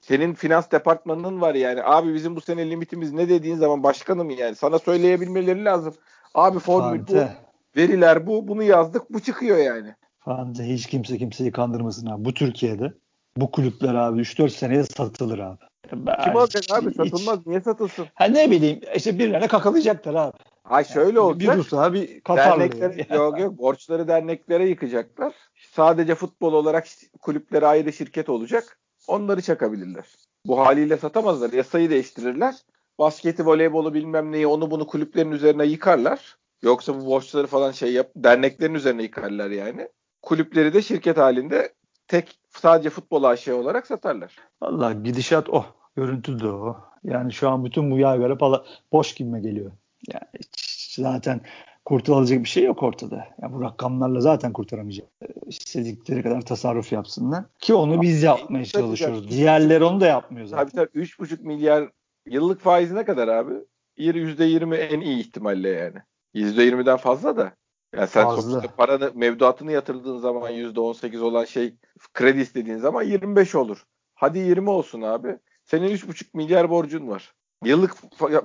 Senin finans departmanının var yani. Abi bizim bu sene limitimiz ne dediğin zaman başkanım yani. Sana söyleyebilmeleri lazım. Abi formül bu. Veriler bu. Bunu yazdık. Bu çıkıyor yani. Fante hiç kimse kimseyi kandırmasın abi. Bu Türkiye'de bu kulüpler abi 3-4 seneye satılır abi. Ben Kim alacak abi? Hiç, Satılmaz. Niye satılsın? Ha ne bileyim işte birilerine kakalayacaklar abi. Ay şöyle yani, olacak. Bir Rus'a bir Katarlı. Yok yok borçları derneklere yıkacaklar. Sadece futbol olarak kulüplere ayrı şirket olacak. Onları çakabilirler. Bu haliyle satamazlar. Yasayı değiştirirler. Basketi, voleybolu bilmem neyi onu bunu kulüplerin üzerine yıkarlar. Yoksa bu borçları falan şey yap derneklerin üzerine yıkarlar yani. Kulüpleri de şirket halinde tek sadece futbol AŞ olarak satarlar. Allah gidişat o. Görüntü de o. Yani şu an bütün bu yaygara pala boş gibime geliyor. Yani zaten kurtulacak bir şey yok ortada. Ya bu rakamlarla zaten kurtaramayacak. İstedikleri kadar tasarruf yapsınlar. Ki onu biz yapmaya çalışıyoruz. Diğerleri onu da yapmıyor zaten. Tabii tabii 3,5 milyar yıllık faizi ne kadar abi? %20 en iyi ihtimalle yani. %20'den fazla da. Yani sen Fazla. paranı, mevduatını yatırdığın zaman %18 olan şey kredi istediğin zaman 25 olur. Hadi 20 olsun abi. Senin 3,5 milyar borcun var. Yıllık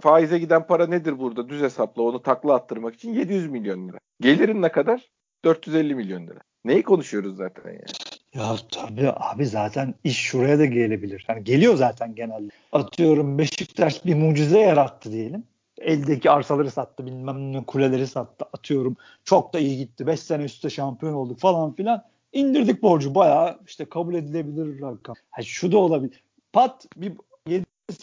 faize giden para nedir burada? Düz hesapla onu takla attırmak için 700 milyon lira. Gelirin ne kadar? 450 milyon lira. Neyi konuşuyoruz zaten yani? Ya tabii abi zaten iş şuraya da gelebilir. Yani geliyor zaten genelde. Atıyorum Beşiktaş bir mucize yarattı diyelim. Eldeki arsaları sattı bilmem ne kuleleri sattı atıyorum. Çok da iyi gitti. 5 sene üstte şampiyon olduk falan filan. İndirdik borcu bayağı işte kabul edilebilir rakam. Ha, şu da olabilir. Pat bir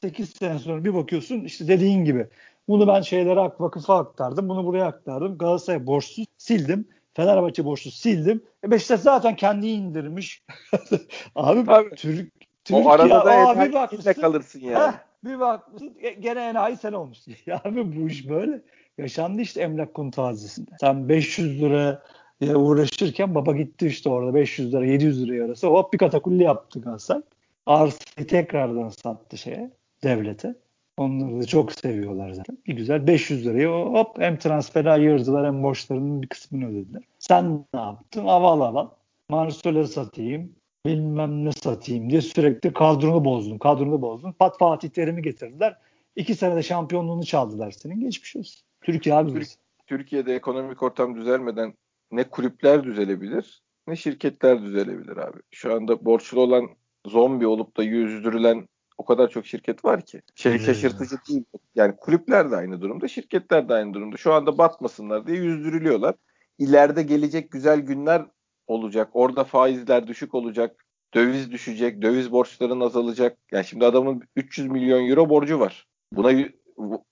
8 sene sonra bir bakıyorsun işte dediğin gibi bunu ben şeylere vakıfa aktardım. Bunu buraya aktardım. Galatasaray borçsuz sildim. Fenerbahçe borçsuz sildim. E Beşiktaş zaten kendi indirmiş. abi Tabii. Türk, Türkiye o arada da abi bakmışsın, kalırsın ya. Heh, bir bakmışsın e, gene enayi sen olmuşsun. ya abi bu iş böyle. Yaşandı işte emlak konu tazisinde. Sen 500 lira uğraşırken baba gitti işte orada 500 lira 700 lira arası hop bir katakulli yaptı Galatasaray arsayı tekrardan sattı şeye devlete. Onları da çok seviyorlar zaten. Bir güzel 500 lirayı hop hem transferi ayırdılar hem borçlarının bir kısmını ödediler. Sen ne yaptın? Aval aval. Marcelo satayım, bilmem ne satayım diye sürekli kadronu bozdun. Kadronu bozdun. Pat Fatih Terim'i getirdiler. İki senede şampiyonluğunu çaldılar senin. Geçmiş olsun. Türkiye abi. Türk, Türkiye'de ekonomik ortam düzelmeden ne kulüpler düzelebilir ne şirketler düzelebilir abi. Şu anda borçlu olan zombi olup da yüzdürülen o kadar çok şirket var ki. Şey şaşırtıcı değil. Yani kulüpler de aynı durumda, şirketler de aynı durumda. Şu anda batmasınlar diye yüzdürülüyorlar. İleride gelecek güzel günler olacak. Orada faizler düşük olacak. Döviz düşecek. Döviz borçların azalacak. Yani şimdi adamın 300 milyon euro borcu var. Buna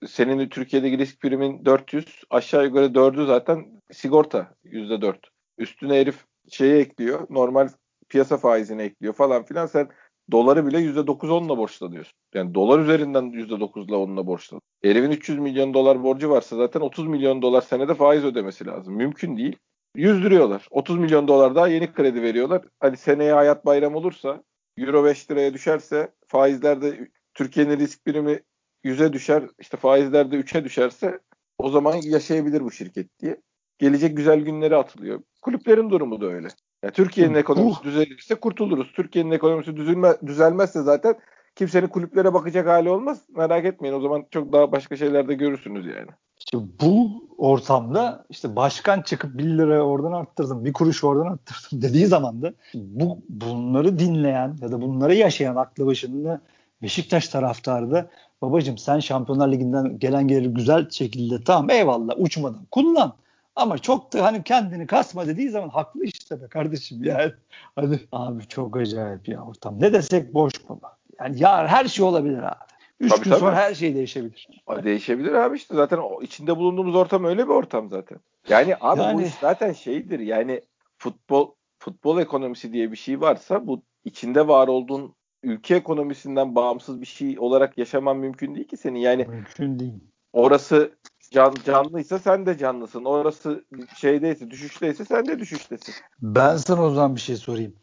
senin Türkiye'deki risk primin 400 aşağı yukarı 4'ü zaten sigorta %4. Üstüne herif şeyi ekliyor. Normal piyasa faizini ekliyor falan filan. Sen doları bile %9-10'la borçlanıyorsun. Yani dolar üzerinden %9'la 10'la borçlan. Herifin 300 milyon dolar borcu varsa zaten 30 milyon dolar senede faiz ödemesi lazım. Mümkün değil. Yüzdürüyorlar. 30 milyon dolar daha yeni kredi veriyorlar. Hani seneye hayat bayram olursa Euro 5 liraya düşerse faizlerde Türkiye'nin risk birimi 100'e düşer işte faizlerde 3'e düşerse o zaman yaşayabilir bu şirket diye. Gelecek güzel günleri atılıyor. Kulüplerin durumu da öyle. Yani Türkiye'nin ekonomisi uh. düzelirse kurtuluruz. Türkiye'nin ekonomisi düzülme, düzelmezse zaten kimsenin kulüplere bakacak hali olmaz. Merak etmeyin o zaman çok daha başka şeyler de görürsünüz yani. İşte bu ortamda işte başkan çıkıp 1 lira oradan arttırdım, bir kuruş oradan arttırdım dediği zaman da bu bunları dinleyen ya da bunları yaşayan aklı başında Beşiktaş taraftarı da babacım sen Şampiyonlar Ligi'nden gelen geliri güzel şekilde tamam eyvallah uçmadan kullan. Ama çok da hani kendini kasma dediği zaman haklı işte be kardeşim yani. Hani abi çok acayip ya ortam. Ne desek boş baba. Yani ya her şey olabilir abi. Üç tabii, gün tabii. sonra her şey değişebilir. Değişebilir abi işte zaten o içinde bulunduğumuz ortam öyle bir ortam zaten. Yani abi yani... bu iş zaten şeydir yani futbol futbol ekonomisi diye bir şey varsa bu içinde var olduğun ülke ekonomisinden bağımsız bir şey olarak yaşaman mümkün değil ki senin. Yani mümkün değil. Orası can, canlıysa sen de canlısın. Orası şeydeyse, düşüşteyse sen de düşüştesin. Ben sana o zaman bir şey sorayım.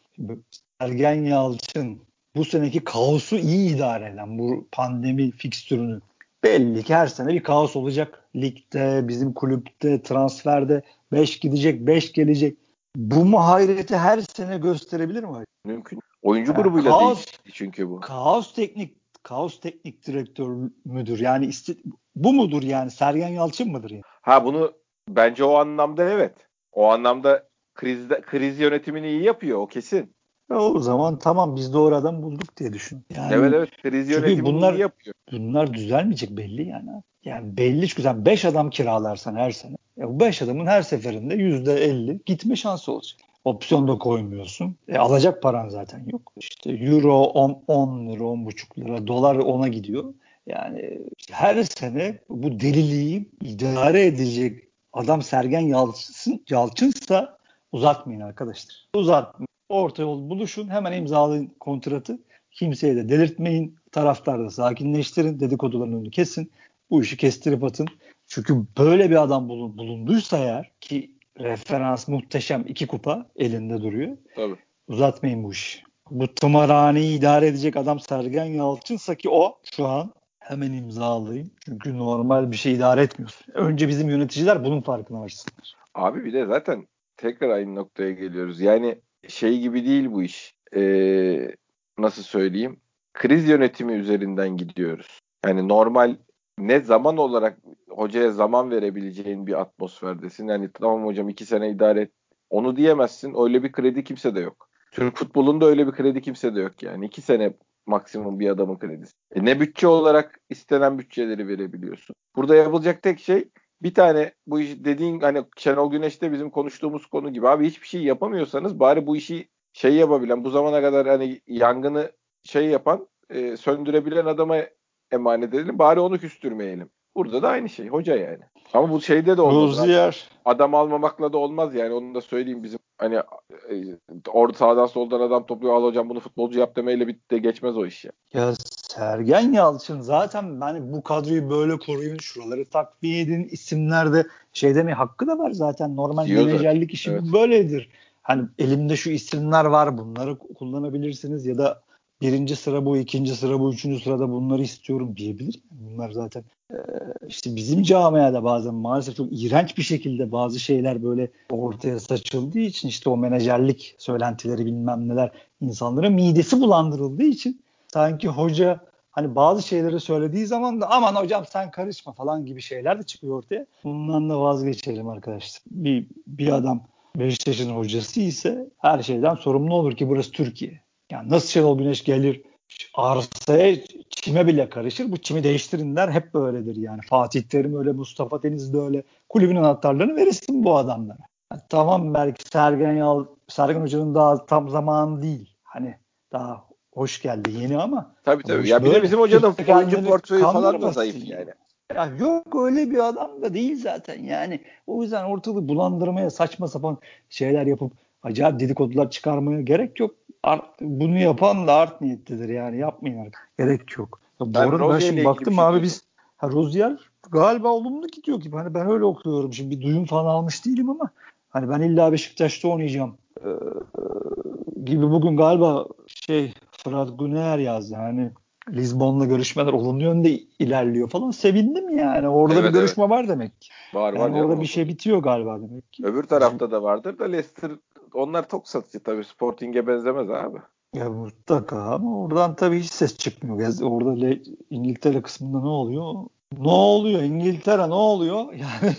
Ergen Yalçın bu seneki kaosu iyi idare eden bu pandemi fikstürünü belli ki her sene bir kaos olacak. Ligde, bizim kulüpte, transferde 5 gidecek, 5 gelecek. Bu muhayreti her sene gösterebilir mi? Mümkün. Oyuncu yani grubuyla kaos, değişti çünkü bu. Kaos teknik kaos teknik direktör müdür? Yani iste, bu mudur yani? Sergen Yalçın mıdır yani? Ha bunu bence o anlamda evet. O anlamda krizde kriz yönetimini iyi yapıyor o kesin. Ya o zaman tamam biz doğru adam bulduk diye düşün. Yani, evet evet kriz yönetimini bunlar, iyi yapıyor. Bunlar düzelmeyecek belli yani. Yani belli çünkü 5 adam kiralarsan her sene. Ya bu 5 adamın her seferinde %50 gitme şansı olacak. Opsiyon da koymuyorsun. E, alacak paran zaten yok. İşte euro 10, 10 lira, 10,5 lira, dolar 10'a gidiyor. Yani her sene bu deliliği idare edecek adam Sergen Yalçın, Yalçınsa uzatmayın arkadaşlar. Uzatmayın. Orta yol buluşun. Hemen imzalayın kontratı. Kimseye de delirtmeyin. Taraftarı da sakinleştirin. Dedikoduların önünü kesin. Bu işi kestirip atın. Çünkü böyle bir adam bulunduysa eğer ki referans muhteşem iki kupa elinde duruyor. Tabii. Uzatmayın bu işi. Bu tımarhaneyi idare edecek adam Sergen Yalçınsa ki o şu an hemen imzalayayım. Çünkü normal bir şey idare etmiyorsun. Önce bizim yöneticiler bunun farkına varsınlar. Abi bir de zaten tekrar aynı noktaya geliyoruz. Yani şey gibi değil bu iş. Ee, nasıl söyleyeyim? Kriz yönetimi üzerinden gidiyoruz. Yani normal ne zaman olarak hocaya zaman verebileceğin bir atmosferdesin. Yani tamam hocam iki sene idare et. Onu diyemezsin. Öyle bir kredi kimse de yok. Türk futbolunda öyle bir kredi kimse de yok yani. iki sene maksimum bir adamın kredisi. E ne bütçe olarak istenen bütçeleri verebiliyorsun. Burada yapılacak tek şey bir tane bu iş dediğin hani Şenol Güneş'te bizim konuştuğumuz konu gibi abi hiçbir şey yapamıyorsanız bari bu işi şey yapabilen bu zamana kadar hani yangını şey yapan e, söndürebilen adama emanet edelim. Bari onu küstürmeyelim. Burada da aynı şey. Hoca yani. Ama bu şeyde de olmaz. Rozier. Adam almamakla da olmaz yani. Onu da söyleyeyim bizim hani e, orada sağdan soldan adam topluyor al hocam bunu futbolcu yap demeyle bitti geçmez o iş ya. Ya Sergen Yalçın zaten ben bu kadroyu böyle koruyun şuraları takviye edin isimlerde şey demeye hakkı da var zaten normal menajerlik işi evet. böyledir. Hani elimde şu isimler var bunları kullanabilirsiniz ya da birinci sıra bu, ikinci sıra bu, üçüncü sırada bunları istiyorum diyebilir. Bunlar zaten e, işte bizim camiada bazen maalesef çok iğrenç bir şekilde bazı şeyler böyle ortaya saçıldığı için işte o menajerlik söylentileri bilmem neler insanların midesi bulandırıldığı için sanki hoca hani bazı şeyleri söylediği zaman da aman hocam sen karışma falan gibi şeyler de çıkıyor ortaya. Bundan da vazgeçelim arkadaşlar. Bir, bir adam Beşiktaş'ın hocası ise her şeyden sorumlu olur ki burası Türkiye. Yani nasıl Şenol Güneş gelir arsaya çime bile karışır. Bu çimi değiştirin der. Hep böyledir yani. Fatih Terim öyle, Mustafa Deniz de öyle. Kulübün anahtarlarını verirsin bu adamlara. Yani tamam belki Sergen Yal, Sergen Hoca'nın daha tam zamanı değil. Hani daha hoş geldi yeni ama. Tabii tabii. Ya bir de bizim hocanın oyuncu portföyü falan da zayıf yani. Ya yok öyle bir adam da değil zaten yani. O yüzden ortalığı bulandırmaya saçma sapan şeyler yapıp acayip dedikodular çıkarmaya gerek yok. Art, bunu yapan da art niyetlidir yani yapmayın artık. Gerek yok. Ya bu ben arada ben şimdi baktım şey abi biz ha, Rozier galiba olumlu gidiyor gibi. Hani ben öyle okuyorum şimdi bir duyum falan almış değilim ama hani ben illa Beşiktaş'ta oynayacağım ee, gibi bugün galiba şey Fırat Güner yazdı. Hani Lisbon'la görüşmeler olumlu yönde ilerliyor falan. Sevindim yani. Orada evet, bir görüşme evet. var demek. Var var. Yani orada bir şey bitiyor galiba demek ki. Öbür tarafta da vardır da Leicester onlar tok satıcı tabii. Sporting'e benzemez abi. Ya mutlaka ama oradan tabii hiç ses çıkmıyor. Orada Le- İngiltere kısmında ne oluyor? Ne oluyor İngiltere ne oluyor? Yani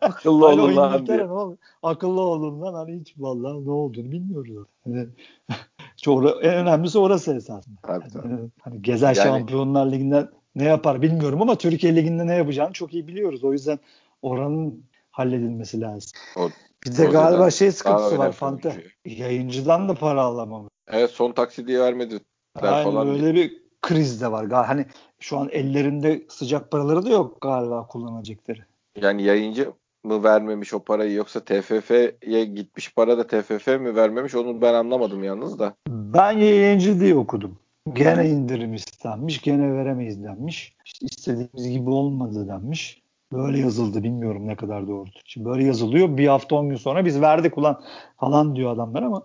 akıllı hani olun lan diye. Ne oluyor? Akıllı olun lan hani hiç vallahi ne olduğunu bilmiyoruz. Hani çok en önemlisi orası esasında. Tabii, tabii. Yani, hani Gezer yani, Şampiyonlar Ligi'nden ne yapar bilmiyorum ama Türkiye Ligi'nde ne yapacağını çok iyi biliyoruz. O yüzden oranın halledilmesi lazım. O, bir de galiba şey sıkıntısı var Fanta. Yayıncıdan da para alamam. Evet son taksidi vermedi. Aynen falan öyle diye. bir kriz de var. Hani şu an ellerinde sıcak paraları da yok galiba kullanacakları. Yani yayıncı mı vermemiş o parayı yoksa TFF'ye gitmiş para da TFF mi vermemiş onu ben anlamadım yalnız da. Ben yayıncı diye okudum. Gene indirim istenmiş, gene veremeyiz denmiş. İşte istediğimiz gibi olmadı denmiş. Böyle yazıldı bilmiyorum ne kadar doğrudur. Şimdi böyle yazılıyor bir hafta on gün sonra biz verdik ulan falan diyor adamlar ama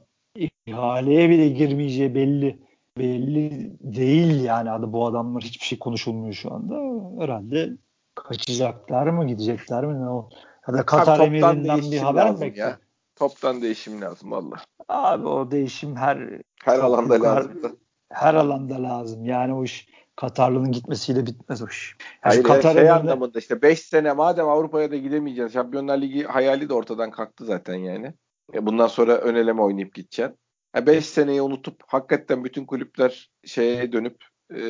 ihaleye bile girmeyeceği belli belli değil yani adı bu adamlar hiçbir şey konuşulmuyor şu anda. Herhalde kaçacaklar mı gidecekler mi ne o? Ya da Katar emirinden bir haber mi bekliyor? Toptan değişim lazım valla. Abi o değişim her her alanda yukarı, lazım. Her alanda lazım. Yani o iş Katarlı'nın gitmesiyle bitmez o iş. Yani Hayır Katar şey emirine... anlamında işte 5 sene madem Avrupa'ya da gidemeyeceğiz. Şampiyonlar Ligi hayali de ortadan kalktı zaten yani. E bundan sonra öneleme oynayıp gideceksin. 5 yani seneyi unutup hakikaten bütün kulüpler şeye dönüp e,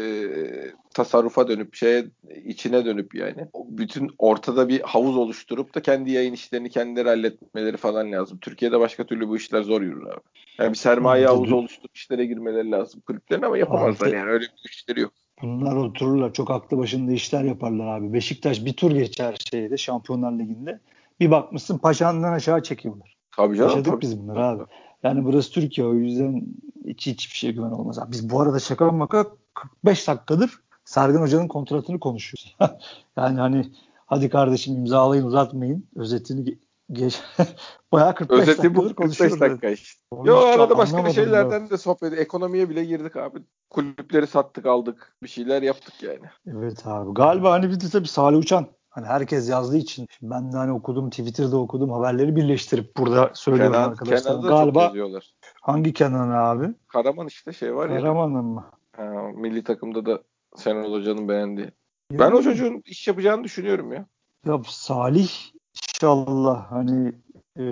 tasarrufa dönüp şeye içine dönüp yani bütün ortada bir havuz oluşturup da kendi yayın işlerini kendileri halletmeleri falan lazım. Türkiye'de başka türlü bu işler zor yürür abi. Yani bir sermaye havuzu oluşturup işlere girmeleri lazım kulüplerin ama yapamazlar yani öyle bir güçleri yok. Bunlar otururlar çok aklı başında işler yaparlar abi. Beşiktaş bir tur geçer şeyde Şampiyonlar Ligi'nde. Bir bakmışsın paşandan aşağı çekiyorlar. Tabii canım. Yaşadık tabii. biz bunları abi. Yani burası Türkiye o yüzden hiç hiçbir şey güven olmaz. Abi biz bu arada şaka maka 45 dakikadır Sergen Hoca'nın kontratını konuşuyoruz. yani hani hadi kardeşim imzalayın uzatmayın. Özetini geç. Bayağı 45 Özeti dakikadır bu 45 dakika işte. Yo arada başka bir şeylerden de sohbet Ekonomiye bile girdik abi. Kulüpleri sattık aldık. Bir şeyler yaptık yani. Evet abi. Galiba hani bir de tabii Salih Uçan Hani herkes yazdığı için şimdi ben de hani okudum Twitter'da okudum haberleri birleştirip burada söylüyorum Kenan, arkadaşlar. Kenan'da Galiba çok yazıyorlar. Hangi Kenan abi? Karaman işte şey var ya. Karaman'ın mı? Ha, milli takımda da Şenol Hoca'nın beğendiği. Ya, ben o çocuğun iş yapacağını düşünüyorum ya. Ya Salih inşallah hani e,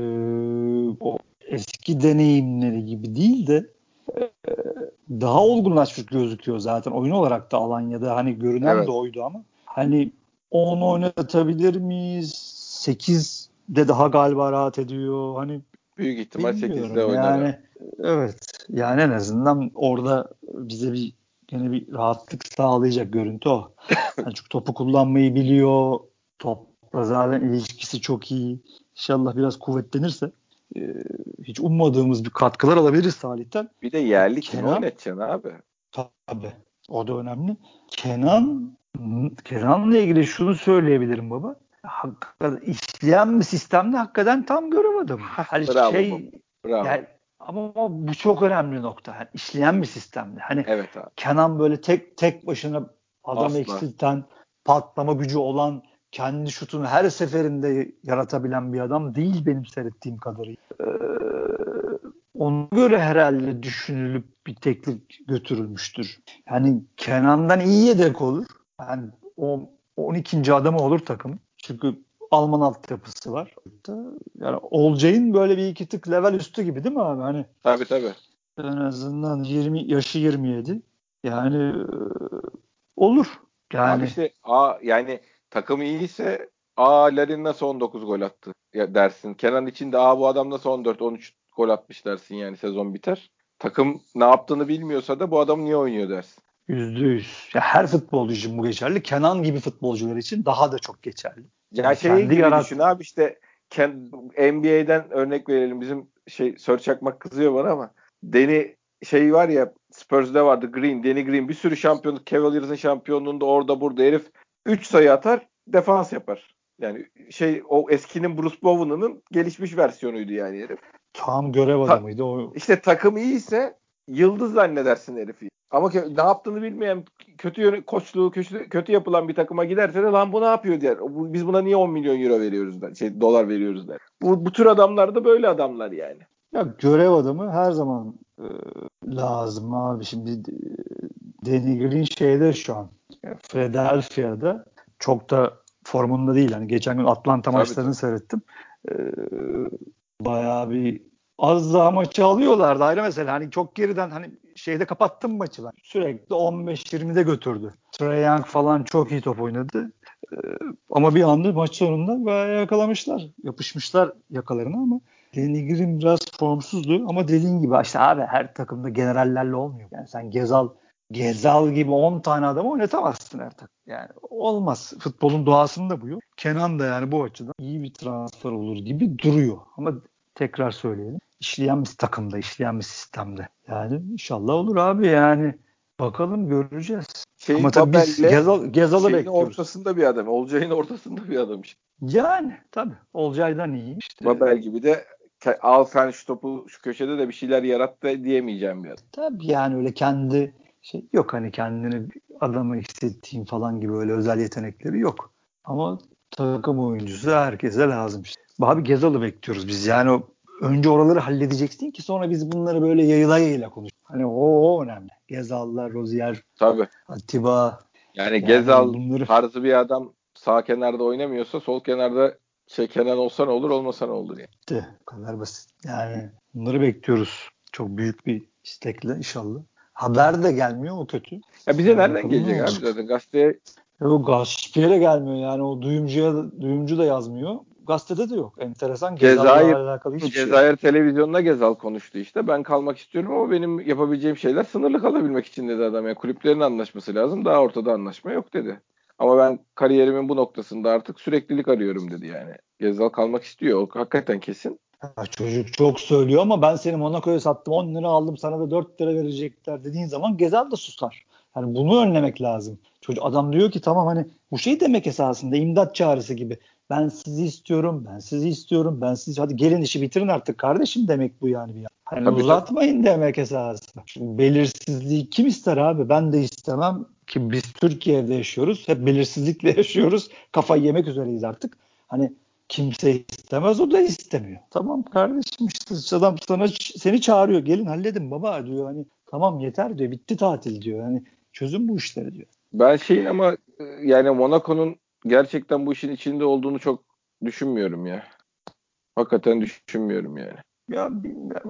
o eski deneyimleri gibi değil de daha olgunlaşmış gözüküyor zaten. Oyun olarak da Alanya'da hani görünen evet. de oydu ama hani 10 oynatabilir miyiz? 8 de daha galiba rahat ediyor. Hani büyük ihtimal 8'de oynar. Yani evet. Yani en azından orada bize bir yine bir rahatlık sağlayacak görüntü o. yani çünkü topu kullanmayı biliyor. Topla zaten ilişkisi çok iyi. İnşallah biraz kuvvetlenirse e, hiç ummadığımız bir katkılar alabiliriz Salih'ten. Bir de yerli kim oynatacaksın abi? Tabii. O da önemli. Kenan Kenan'la ilgili şunu söyleyebilirim baba. Hakikaten işleyen bir sistemde hakikaten tam görev adamı. Hani bravo, şey bravo. Yani Ama bu çok önemli nokta. Yani işleyen bir sistemde. Hani evet abi. Kenan böyle tek tek başına adam eksilten, patlama gücü olan, kendi şutunu her seferinde yaratabilen bir adam değil benim seyrettiğim kadarıyla. Ee, ona göre herhalde düşünülüp bir teklif götürülmüştür. Yani Kenan'dan iyi yedek olur. Yani o 12. adamı olur takım. Çünkü Alman altyapısı var. Yani Olcay'ın böyle bir iki tık level üstü gibi değil mi abi? Hani tabii tabii. En azından 20 yaşı 27. Yani e, olur. Yani abi işte a yani takım iyiyse a Larin nasıl 19 gol attı ya dersin. Kenan için de a bu adam nasıl 14 13 gol atmış dersin yani sezon biter. Takım ne yaptığını bilmiyorsa da bu adam niye oynuyor dersin. Yüzde yüz. Ya her futbolcu için bu geçerli. Kenan gibi futbolcular için daha da çok geçerli. Ya şey gibi yarat... düşün abi işte NBA'den örnek verelim. Bizim şey Sör Çakmak kızıyor bana ama Deni şey var ya Spurs'da vardı Green, Danny Green bir sürü şampiyonluk Cavaliers'ın şampiyonluğunda orada burada herif 3 sayı atar defans yapar. Yani şey o eskinin Bruce Bowen'ın gelişmiş versiyonuydu yani herif. Tam görev adamıydı Ta- o. İşte takım iyiyse yıldız zannedersin herifi. Ama ne yaptığını bilmeyen kötü yöne, koçluğu kötü, kötü yapılan bir takıma giderse de lan bu ne yapıyor der. Biz buna niye 10 milyon euro veriyoruz der. Şey dolar veriyoruz der. Bu, bu tür adamlar da böyle adamlar yani. Ya görev adamı her zaman e, lazım abi. Şimdi e, Danny Green şeyde şu an Philadelphia'da çok da formunda değil. Hani geçen gün Atlanta maçlarını seyrettim. E, bayağı bir az daha maçı alıyorlardı ayrı mesela. Hani çok geriden hani şeyde kapattım maçı ben. Sürekli 15-20'de götürdü. Trey Young falan çok iyi top oynadı. Ee, ama bir anda maç sonunda bayağı yakalamışlar. Yapışmışlar yakalarına ama Danny Green biraz formsuzdu ama dediğin gibi işte abi her takımda generallerle olmuyor. Yani sen Gezal Gezal gibi 10 tane adam oynatamazsın takım. Yani olmaz. Futbolun doğasında bu yok. Kenan da yani bu açıdan iyi bir transfer olur gibi duruyor. Ama tekrar söyleyelim. İşleyen bir takımda, işleyen bir sistemde. Yani inşallah olur abi yani. Bakalım göreceğiz. Şeyin Ama tabii biz Gezal, Gezal'ı bekliyoruz. ortasında bir adam. Olcay'ın ortasında bir adam işte. Yani tabii. Olcay'dan iyi. İşte. Babel gibi de al sen şu topu şu köşede de bir şeyler yarat da diyemeyeceğim bir adam. Tabii yani öyle kendi şey yok hani kendini adamı hissettiğim falan gibi öyle özel yetenekleri yok. Ama takım oyuncusu herkese lazım işte. Abi Gezal'ı bekliyoruz biz. Yani o, önce oraları halledeceksin ki sonra biz bunları böyle yayıla yayıla konuş. Hani o, o önemli. Gezal'lar, Rozier, Tabii. Atiba. Yani, yani Gezal bunları... tarzı bir adam sağ kenarda oynamıyorsa sol kenarda şey Kenan olsa ne olur olmasa ne olur yani. De, bu kadar basit. Yani bunları bekliyoruz. Çok büyük bir istekle inşallah. Haber de gelmiyor o kötü. Ya bize nereden gelecek abi zaten gazeteye o gazeteye gelmiyor yani o duyumcuya duyumcu da yazmıyor gazetede de yok. Enteresan Cezayir, alakalı hiçbir şey Cezayir şey. televizyonuna Gezal konuştu işte. Ben kalmak istiyorum ama benim yapabileceğim şeyler sınırlı kalabilmek için dedi adam. Yani kulüplerin anlaşması lazım. Daha ortada anlaşma yok dedi. Ama ben kariyerimin bu noktasında artık süreklilik arıyorum dedi yani. Gezal kalmak istiyor. O hakikaten kesin. Ya çocuk çok söylüyor ama ben seni Monaco'ya sattım 10 lira aldım sana da 4 lira verecekler dediğin zaman Gezal da susar. Yani bunu önlemek lazım. Çocuk adam diyor ki tamam hani bu şey demek esasında imdat çağrısı gibi. Ben sizi istiyorum, ben sizi istiyorum, ben sizi hadi gelin işi bitirin artık kardeşim demek bu yani. bir Hani tabii, uzatmayın tabii. demek esasında. Şimdi belirsizliği kim ister abi? Ben de istemem ki biz Türkiye'de yaşıyoruz. Hep belirsizlikle yaşıyoruz. Kafayı yemek üzereyiz artık. Hani kimse istemez o da istemiyor. Tamam kardeşim işte adam sana seni çağırıyor. Gelin halledin baba diyor. Hani tamam yeter diyor. Bitti tatil diyor. Hani çözüm bu işleri diyor. Ben şeyin ama e, yani Monaco'nun gerçekten bu işin içinde olduğunu çok düşünmüyorum ya. Hakikaten düşünmüyorum yani. Ya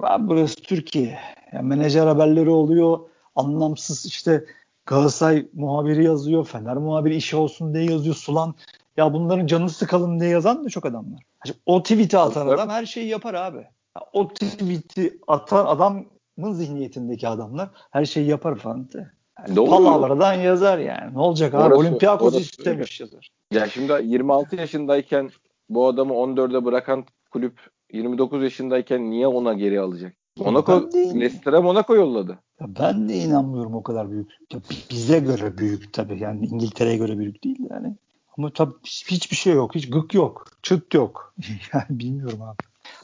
abi burası Türkiye. Ya menajer haberleri oluyor. Anlamsız işte Galatasaray muhabiri yazıyor. Fener muhabiri işi olsun diye yazıyor. Sulan ya bunların canı sıkalım diye yazan da çok adam var. O tweet'i atan adam her şeyi yapar abi. O tweet'i atan adamın zihniyetindeki adamlar her şeyi yapar falan. De. Yani. Palavradan yazar yani. Ne olacak abi? Orası, Olympiakos istemiş yazar. Ya şimdi 26 yaşındayken bu adamı 14'e bırakan kulüp 29 yaşındayken niye ona geri alacak? Monaco, Leicester'e Monaco yolladı. Ya ben de inanmıyorum o kadar büyük. Ya bize göre büyük tabii yani İngiltere'ye göre büyük değil yani. Ama tabii hiçbir şey yok. Hiç gık yok. Çıt yok. yani bilmiyorum abi.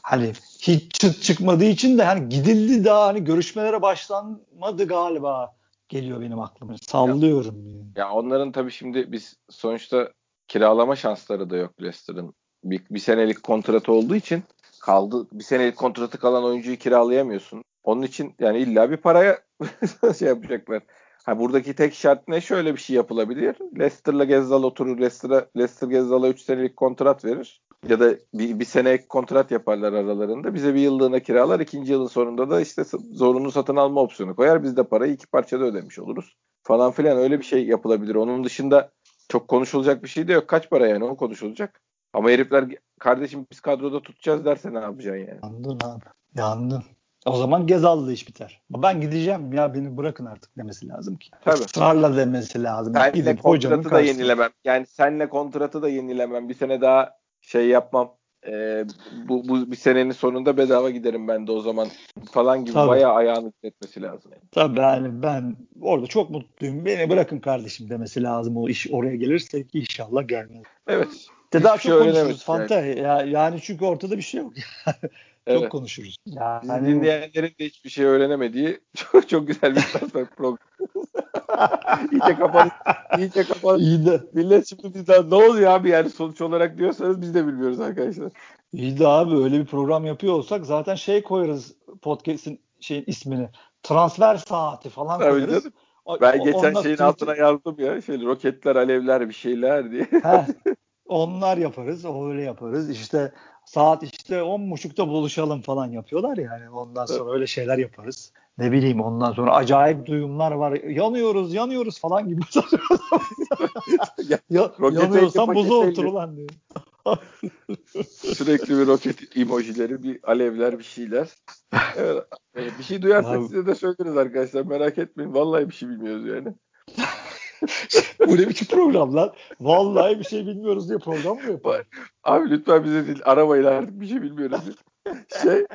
Hani hiç çıt çıkmadığı için de hani gidildi daha hani görüşmelere başlanmadı galiba geliyor benim aklıma. Sallıyorum. Ya, yani. ya onların tabii şimdi biz sonuçta kiralama şansları da yok Leicester'ın. Bir, bir senelik kontratı olduğu için kaldı. Bir senelik kontratı kalan oyuncuyu kiralayamıyorsun. Onun için yani illa bir paraya şey yapacaklar. Ha buradaki tek şart ne? Şöyle bir şey yapılabilir. Leicester'la Gezzal oturur. Leicester'a Leicester Gezzal'a 3 senelik kontrat verir. Ya da bir, bir sene ek kontrat yaparlar aralarında. Bize bir yıllığına kiralar. ikinci yılın sonunda da işte zorunlu satın alma opsiyonu koyar. Biz de parayı iki parçada ödemiş oluruz. Falan filan öyle bir şey yapılabilir. Onun dışında çok konuşulacak bir şey de yok. Kaç para yani o konuşulacak. Ama herifler kardeşim biz kadroda tutacağız derse ne yapacaksın yani? Yandın abi. Yandın. O zaman Gezal'la iş biter. Ben gideceğim ya beni bırakın artık demesi lazım ki. Tabii. Israrla demesi lazım. Senle Gidip kontratı da yenilemem. Yani senle kontratı da yenilemem. Bir sene daha şey yapmam. Ee, bu, bu bir senenin sonunda bedava giderim ben de o zaman falan gibi Tabii. bayağı ayağını etmesi lazım. Yani. Tabii yani ben orada çok mutluyum. Beni bırakın kardeşim demesi lazım o iş oraya gelirse ki inşallah gelmez. Evet. De daha çok şey konuşuruz Fanta. Yani. Ya, yani çünkü ortada bir şey yok. Evet. Çok konuşuruz. Yani... Bizim dinleyenlerin de hiçbir şey öğrenemediği çok, çok güzel bir transfer program. iyice kapalı. İyice kapalı. İyi de. Millet şimdi bizden ne oluyor abi yani sonuç olarak diyorsanız biz de bilmiyoruz arkadaşlar. İyi de abi öyle bir program yapıyor olsak zaten şey koyarız podcast'in şeyin ismini. Transfer saati falan Tabii koyarız. Canım. Ben geçen şeyin Twitter... altına yazdım ya. Şöyle roketler, alevler bir şeyler diye. He, onlar yaparız, öyle yaparız. İşte saat işte on buçukta buluşalım falan yapıyorlar yani. Ondan sonra evet. öyle şeyler yaparız. Ne bileyim ondan sonra acayip duyumlar var. Yanıyoruz, yanıyoruz falan gibi. ya, yanıyorsan buzu otur ulan diyor. Sürekli bir roket emojileri, bir alevler, bir şeyler. Evet, bir şey duyarsak size de söyleriz arkadaşlar. Merak etmeyin. Vallahi bir şey bilmiyoruz yani. Bu ne biçim program lan? Vallahi bir şey bilmiyoruz diye program mı yapar? Abi lütfen bize değil. Aramayın artık bir şey bilmiyoruz. şey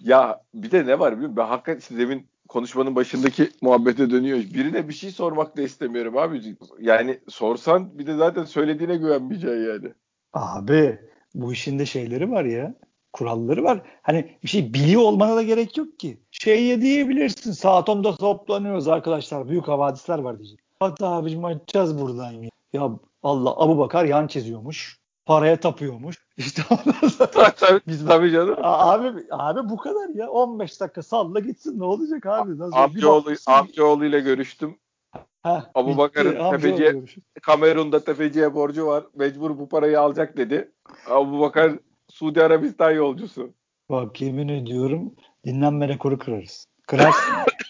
ya bir de ne var biliyor musun? Ben hakikaten demin konuşmanın başındaki muhabbete dönüyor. Birine bir şey sormak da istemiyorum abi. Yani sorsan bir de zaten söylediğine güvenmeyeceksin yani. Abi bu işin de şeyleri var ya. Kuralları var. Hani bir şey biliyor olmana da gerek yok ki. Şey diyebilirsin. Saat 10'da toplanıyoruz arkadaşlar. Büyük havadisler var diyecek. Hadi abicim açacağız buradan ya. Ya Allah Abu Bakar yan çiziyormuş. Paraya tapıyormuş. İşte tabii, biz tabii canım. Abi abi bu kadar ya. 15 dakika salla gitsin ne olacak abi? Nasıl? Amcaoğlu, amcaoğlu ile görüştüm. Heh, Abu Bakar'ın tefeciye, Kamerun'da tefeciye borcu var. Mecbur bu parayı alacak dedi. Abu Bakar Suudi Arabistan yolcusu. Bak yemin ediyorum dinlenme rekoru kırarız. Kırarsın.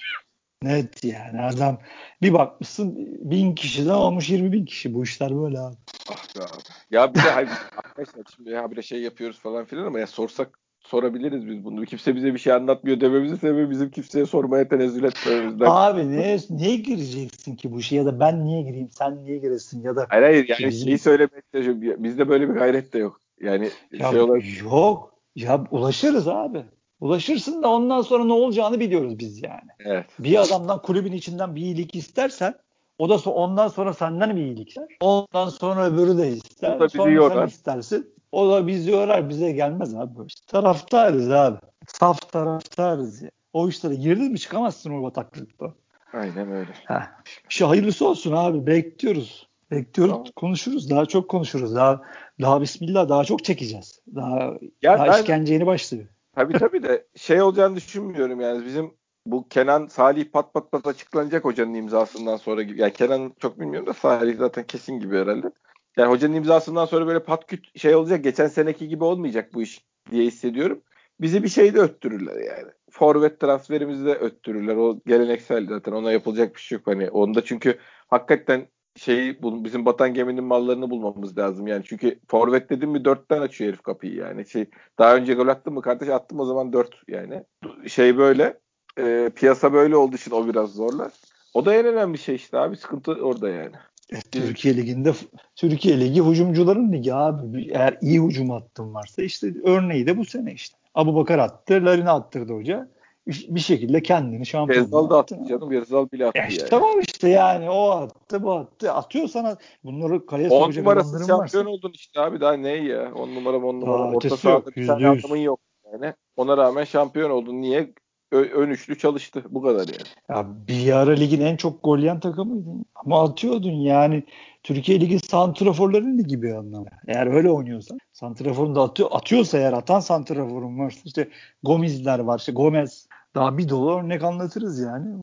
Net yani adam bir bakmışsın bin kişiden olmuş 20 bin kişi. Bu işler böyle abi. Ah be abi. Ya bir de arkadaşlar şimdi ya bir şey yapıyoruz falan filan ama ya sorsak sorabiliriz biz bunu. Kimse bize bir şey anlatmıyor dememizin sebebi bizim kimseye sormaya tenezzül etmemizden. Abi ne, niye gireceksin ki bu işe ya da ben niye gireyim sen niye giresin ya da. Hayır hayır yani bizim... şeyi söylemek de bizde böyle bir gayret de yok. Yani ya, şey olarak... Yok. Ya ulaşırız abi. Ulaşırsın da ondan sonra ne olacağını biliyoruz biz yani. Evet. Bir adamdan kulübün içinden bir iyilik istersen o da so ondan sonra senden bir iyilik ister. Ondan sonra öbürü de ister. O da sonra yorar. sen istersin. O da bizi yorar bize gelmez abi. Böyle. Taraftarız abi. Saf taraftarız ya. O işlere girdin mi çıkamazsın o bataklıkta. Aynen öyle. Heh. İşte hayırlısı olsun abi. Bekliyoruz. Bekliyoruz. Tamam. Konuşuruz. Daha çok konuşuruz. Daha daha bismillah daha çok çekeceğiz. Daha, ya daha ben, işkence yeni başlıyor. Tabii tabii de şey olacağını düşünmüyorum yani bizim bu Kenan Salih pat pat pat açıklanacak hocanın imzasından sonra gibi. Yani Kenan çok bilmiyorum da Salih zaten kesin gibi herhalde. Yani hocanın imzasından sonra böyle pat küt şey olacak. Geçen seneki gibi olmayacak bu iş diye hissediyorum. Bizi bir şey de öttürürler yani. Forvet transferimizi de öttürürler. O geleneksel zaten ona yapılacak bir şey yok. Hani onda çünkü hakikaten şeyi bizim batan geminin mallarını bulmamız lazım yani çünkü forvet dedim mi dörtten açıyor herif kapıyı yani şey daha önce gol attım mı kardeş attım o zaman dört yani şey böyle e, piyasa böyle olduğu için o biraz zorlar o da en önemli şey işte abi sıkıntı orada yani. E, Türkiye Ligi'nde Türkiye Ligi hücumcuların ligi abi. Eğer iyi hücum attın varsa işte örneği de bu sene işte. Abu Bakar attı, Larin attırdı hoca bir şekilde kendini şampiyon Gezal da attı canım. Gezal bile attı işte yani. Tamam işte yani o attı bu attı. Atıyor sana bunları kaleye sokacak numarası şampiyon varsa. oldun işte abi daha ne ya. 10 numara 10 numara. Orta sahada bir tane adamın yok. Yani. Ona rağmen şampiyon oldun. Niye? ön üçlü çalıştı. Bu kadar yani. Ya bir ara ligin en çok gol yiyen takımıydın. Ama atıyordun yani. Türkiye Ligi santraforların ligi bir anlamda. Eğer öyle oynuyorsan santraforun da atıyor, atıyorsa eğer atan santraforun varsa işte Gomez'ler var. işte Gomez daha bir dolu örnek anlatırız yani.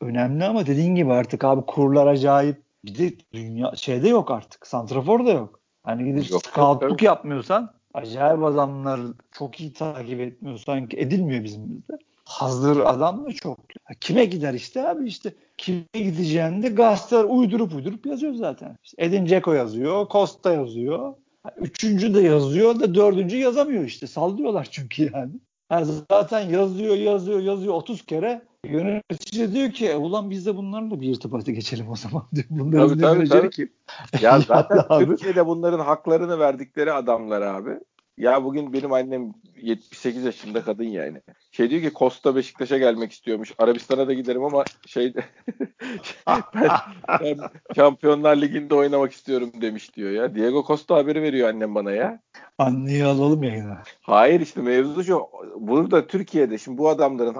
Önemli ama dediğin gibi artık abi kurlar acayip. Bir de dünya şeyde yok artık. Santrafor da yok. Hani gidip yok, scoutluk yok, yapmıyorsan acayip adamlar çok iyi takip etmiyorsan edilmiyor bizim bizde hazır adam da çok. Kime gider işte abi işte kime gideceğini de gazeteler uydurup uydurup yazıyor zaten. İşte Edin Dzeko yazıyor, Costa yazıyor. Üçüncü de yazıyor da dördüncü yazamıyor işte. Sallıyorlar çünkü yani. Yani zaten yazıyor, yazıyor, yazıyor 30 kere. Yönetici diyor ki e, ulan biz de bunlarla bir irtibata geçelim o zaman diyor. Bunların tabii, tabii, tabii. kim? Ya zaten Türkiye'de bunların haklarını verdikleri adamlar abi. Ya bugün benim annem 78 yaşında kadın yani. Şey diyor ki Costa Beşiktaş'a gelmek istiyormuş. Arabistan'a da giderim ama şey ben, ben Şampiyonlar Ligi'nde oynamak istiyorum demiş diyor ya. Diego Costa haberi veriyor annem bana ya. Anneyi alalım yayına. Hayır işte mevzu şu. Burada Türkiye'de şimdi bu adamların